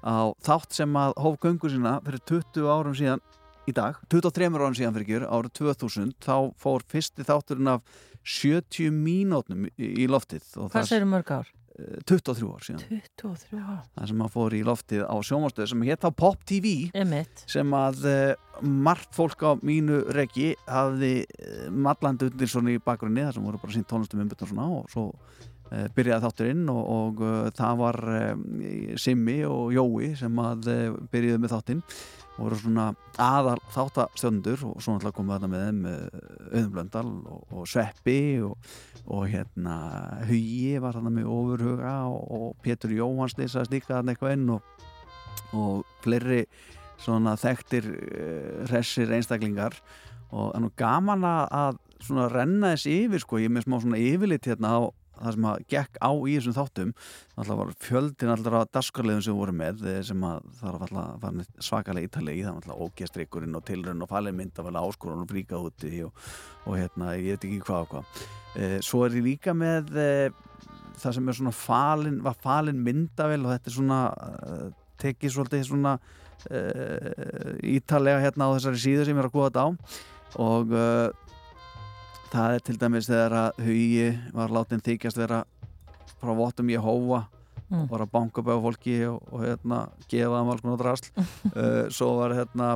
á þátt sem að hóf göngu sína fyrir 20 árum síðan í dag, 23 árum síðan fyrir ekki árið 2000, þá fór fyrsti þátturinn af 70 mínútnum í, loftið Hvað segir mörg ár? Eh, 23 ár síðan. 23 ár. Það sem að fór í loftið á sjónvarstöðu sem hétt á Pop TV Einmitt. sem að uh, margt fólk á mínu reggi hafði uh, mallandi undir svona í bakgrunni þar sem voru bara sínt tónlistum umbyrna og svona og svo uh, byrjaði þátturinn og, og það var Simmi og Jói sem að byrjuði með þáttinn voru svona aðal þáttastjöndur og svo náttúrulega komum við þarna með þeim uh, Auðun Blöndal og, og Sveppi og, og hérna Hugi var þarna með ofurhuga og, og Pétur Jóhans lýsaðist líka þarna eitthvað inn og, og fleiri svona þekktir uh, hressir einstaklingar. Og gaman að svona renna þess yfir sko, ég er með smá svona yfirlit hérna á það sem að gekk á í þessum þáttum alltaf var fjöldin allra daskarlegum sem við vorum með eh, sem að það var alltaf var svakalega ítalegi, það var alltaf ógestrykkurinn og tilrönn og falið mynd að vala áskorun og fríka úti og, og hérna, ég veit ekki hvað og hvað. Eh, svo er ég líka með eh, það sem er svona falin var falin myndavel og þetta er svona eh, tekið svolítið svona ítalega hérna á þessari síðu sem ég er að góða þetta á. Og það er til dæmis þegar að hugi var látin þykjast vera frá vottum ég hófa Mm. var að banka á fólki og, og hérna gefa þeim alls konar drasl uh, (laughs) svo var hérna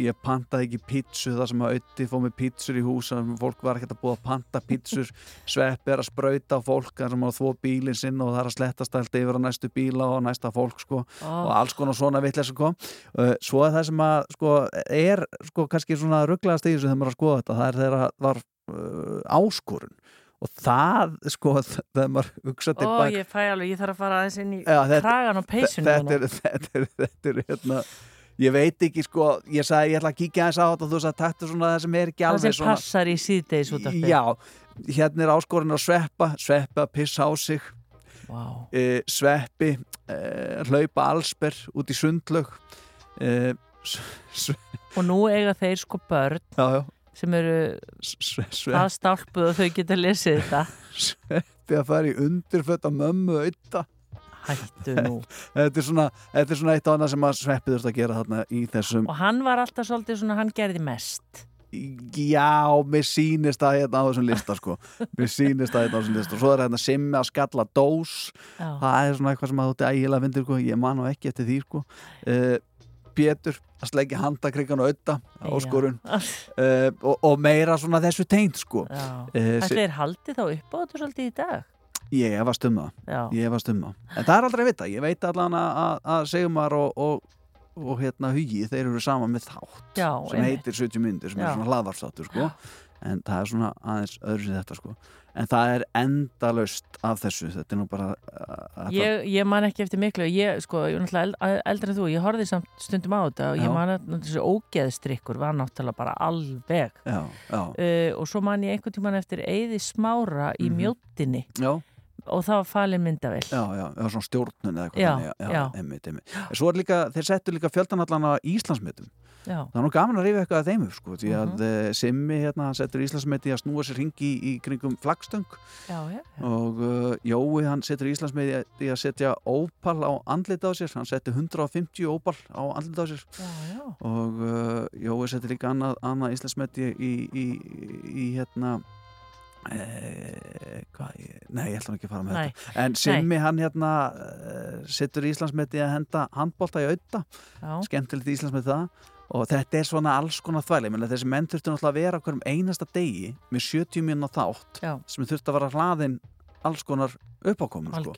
ég pantaði ekki pítsu það sem að auði fóð með pítsur í hús þannig að fólk var ekkert að búa að panta pítsur (laughs) sveppi er að sprauta á fólk sem að þvó bílinn sinn og það er að slettast allt yfir á næstu bíla og næsta fólk sko Ah. og alls konar svona vitlega sko. uh, svo er það sem að sko, er sko kannski svona rugglegast í þessu þegar maður er að skoða þetta það er þegar að var uh, áskorun og það sko (laughs) þegar maður hugsa Ó, tilbaka ég fæ alveg, ég þarf að fara aðeins inn í Já, þetta- kragan og peysunum þetta er, (laughs) þetta er, þetta er hérna ég veit ekki sko, ég sagði ég ætla að kíkja aðeins á þetta og þú sagði taktu svona það sem er ekki það alveg sem svona passar í síðdeis út af já, hérna er áskorun að sveppa sveppa pissa á sig. Wow. e, sveppi e, hlaupa allsber út í sundlög e, og nú eiga þeir sko börn já, já. sem eru það stálpuð og þau geta lesið þetta. Sveppi að fara í undirfött á mömmu auða hættu nú. (laughs) Þetta er svona, þetta er svona eitt á annað sem að sveppi þurft að gera þarna í þessum og hann var alltaf svolítið svona, hann gerði mest. Já, mér sýnist það hérna á þessum lista sko. Mér sýnist það hérna á þessum lista. Og svo er hérna simmi að skalla dós. Já. Það er svona eitthvað sem að ert ægilega vindur sko. Ég man nú ekki eftir því sko. Uh, Pétur að sleggja handakrikan og auða áskorun uh, og, og meira svona þessu teint sko. Já. Eh, Ætli si- þeir haldi þá upp á þetta svolítið í dag Ég var stumma Já. Ég var stumma En það er aldrei að vita Ég veit allan að, að, að Sigmar og, og, og hérna Hugi þeir eru saman með þátt Já, sem einmitt. heitir 70 myndir sem Já. er svona hlaðarstáttur sko. en það er svona aðeins öðru sem þetta sko. en það er endalaust af þessu þetta er nú bara uh, ég, ég man ekki eftir miklu ég, sko, ég er náttúrulega eld, eldri en þú ég horfði samt stundum á þetta og Já. ég man að þessi ógeðstrykkur var náttúrulega bara alveg Já, já. Uh, og svo man ég einhvern tíman eftir Eyði Smára í Mhm. mjóttinni Já. Og það var falin myndavel Já, já, eða svona stjórnun eða eitthvað Já, já, já. Einmitt, einmitt. Svo er líka, þeir settu líka fjöldan allan á Íslandsmetum Já. það er nú gaman að rífa eitthvað að þeim upp sko, því að Mhm. uh, Simmi hérna, hann settur Íslandsmeti að snúa sér ringi í, í kringum flagstöng já, já, og uh, Jói hann setur Íslandsmeti í að setja ópal á andlit á sér hann setti 150 ópal á andlit á sér já, já. og uh, Jói setur líka annað, annað Íslandsmeti í, í, í, í hérna Eh, hvað, nei, ég ætla nú ekki að fara með Nei. þetta en Simmi hann hérna uh, setur Íslandsmeti að henda handbólta í auða skemmtilegt Íslandsmeti það og þetta er svona alls konar þvæli menn þessi menn þurftu náttúrulega að vera okkur um einasta degi með 70 minna þátt Já. sem þurftu að vera hlaðin alls konar uppákomin sko.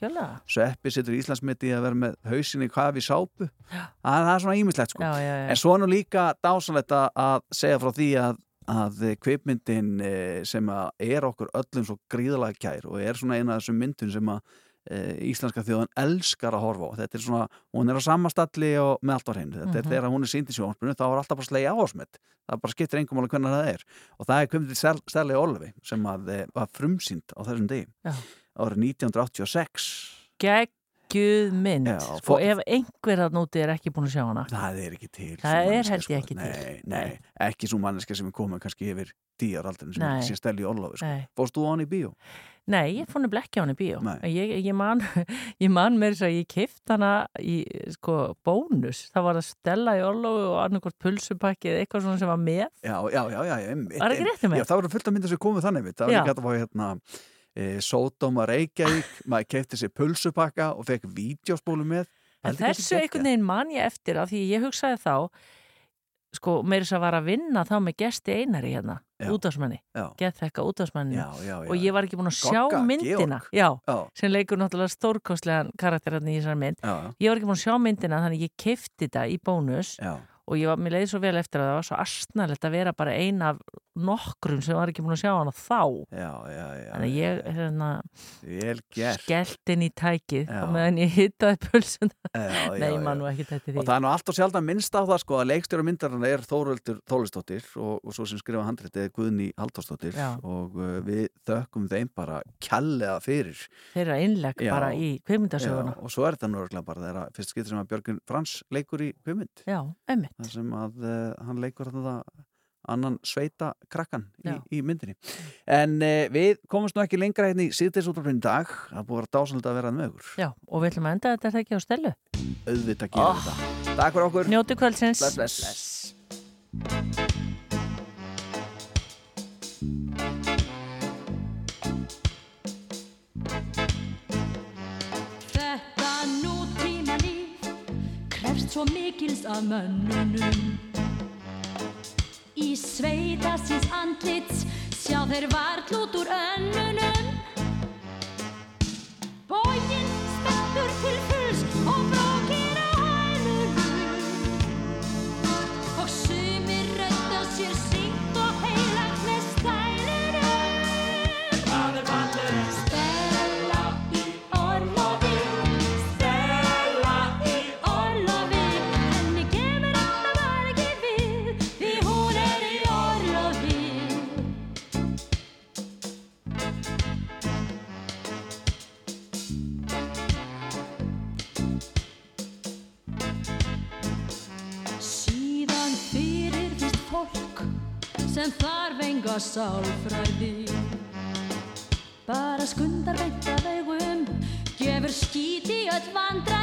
Sveppi setur Íslandsmeti að vera með hausinni hvað við sápu það, það er svona ímislegt sko. Já, já, já. en svo nú líka dásanlegt að segja frá því að að kveipmyndin eh, sem að er okkur öllum svo gríðalega kær og er svona eina af þessum myndun sem að e, íslenska þjóðan elskar að horfa á. Þetta er svona, hún er á samastalli og með allt á hreinu, þetta er Mhm. þegar hún er sínd í sjónspunni þá er alltaf bara slegja áhersmett það bara skiptir engum alveg hvernig það er. Og það er komið til Stella Olvi sem að e, var frumsýnd á þessum degi. Árið 1986 geggjuð mynd Já, sko, fó- ef einhver að núti er ekki búin að sjá hana það er ekki til Það er held ég ekki nei, til. nei, ekki svo manneska sem er komið kannski yfir tíjar aldrei sem Nei. sé Stella Olvi sko. Nei. fórst þú á hann í bíó? Nei, ég fór nefnilega ekki á hann í bíó Nei. ég, ég man, (laughs) ég man með þess að ég kift hana í sko bónus, það var að stella í orlofu og annarkort pulsupakki eða eitthvað svona sem var með Já, já, já, já, Var ekki hjá mér? Já, það voru fullt af myndir sem komið þannig. Það var Já. líka hægt að fá hérna e, Sódóma Reykjavík maður kefti sér pulsupakka og fekk vídeospólu með. En þessu einhvern veginn man ég eftir af því ég hugsaði þá sko, meiri þess að var að vinna þá með gesti einari hérna, útásmanni Já, já, já. og ég var ekki búin að sjá Gogga, myndina já, Já. sem leikur náttúrulega stórkostlegan karakter hérna í þessar mynd. Já, ég var ekki búin að sjá myndina þannig ég kefti þetta í bónus. Já. Og ég var, mér leiði svo vel eftir að það var svo astnalegt að vera bara ein af nokkrum sem var ekki búin að sjá hana þá. Já, já, já að ég hérna, skellt inn í tækið og meðan ég hittaði (laughs) já, nei, maður ekki þetta því Og það er nú alltaf sjaldan minnst á það sko að leikstjóra myndarinn er Þóröldur Þólistóttir og, og svo sem skrifa handritið er Guðni Halldórsdóttir Já. og uh, við þökkum þeim bara kjallega fyrir. Þeirra innlegg Já. bara í kveimundasöguna og svo er þetta nú örugglega bara þeirra fyrst getur sem að Björgun Frans leikur í kveimund þar sem að uh, hann leikur þetta annan sveita krakkan í, í myndinni. En uh, við komumst nú ekki lengra hérna í síðdeisútvarpinu í dag. Það búið að vera dásanlega að vera með okkur Já, og við ætlum að enda þetta ekki á stelu auðvitað gerum oh. þetta Takk fyrir okkur. Njóti kvöldsins. Bless, bless. Þetta mikils af mönnunum. Í sveita síns andlits sjá þeir vart út úr önnunum sálfræði. Bara skundar veit að augum gefur skít í öll vandræði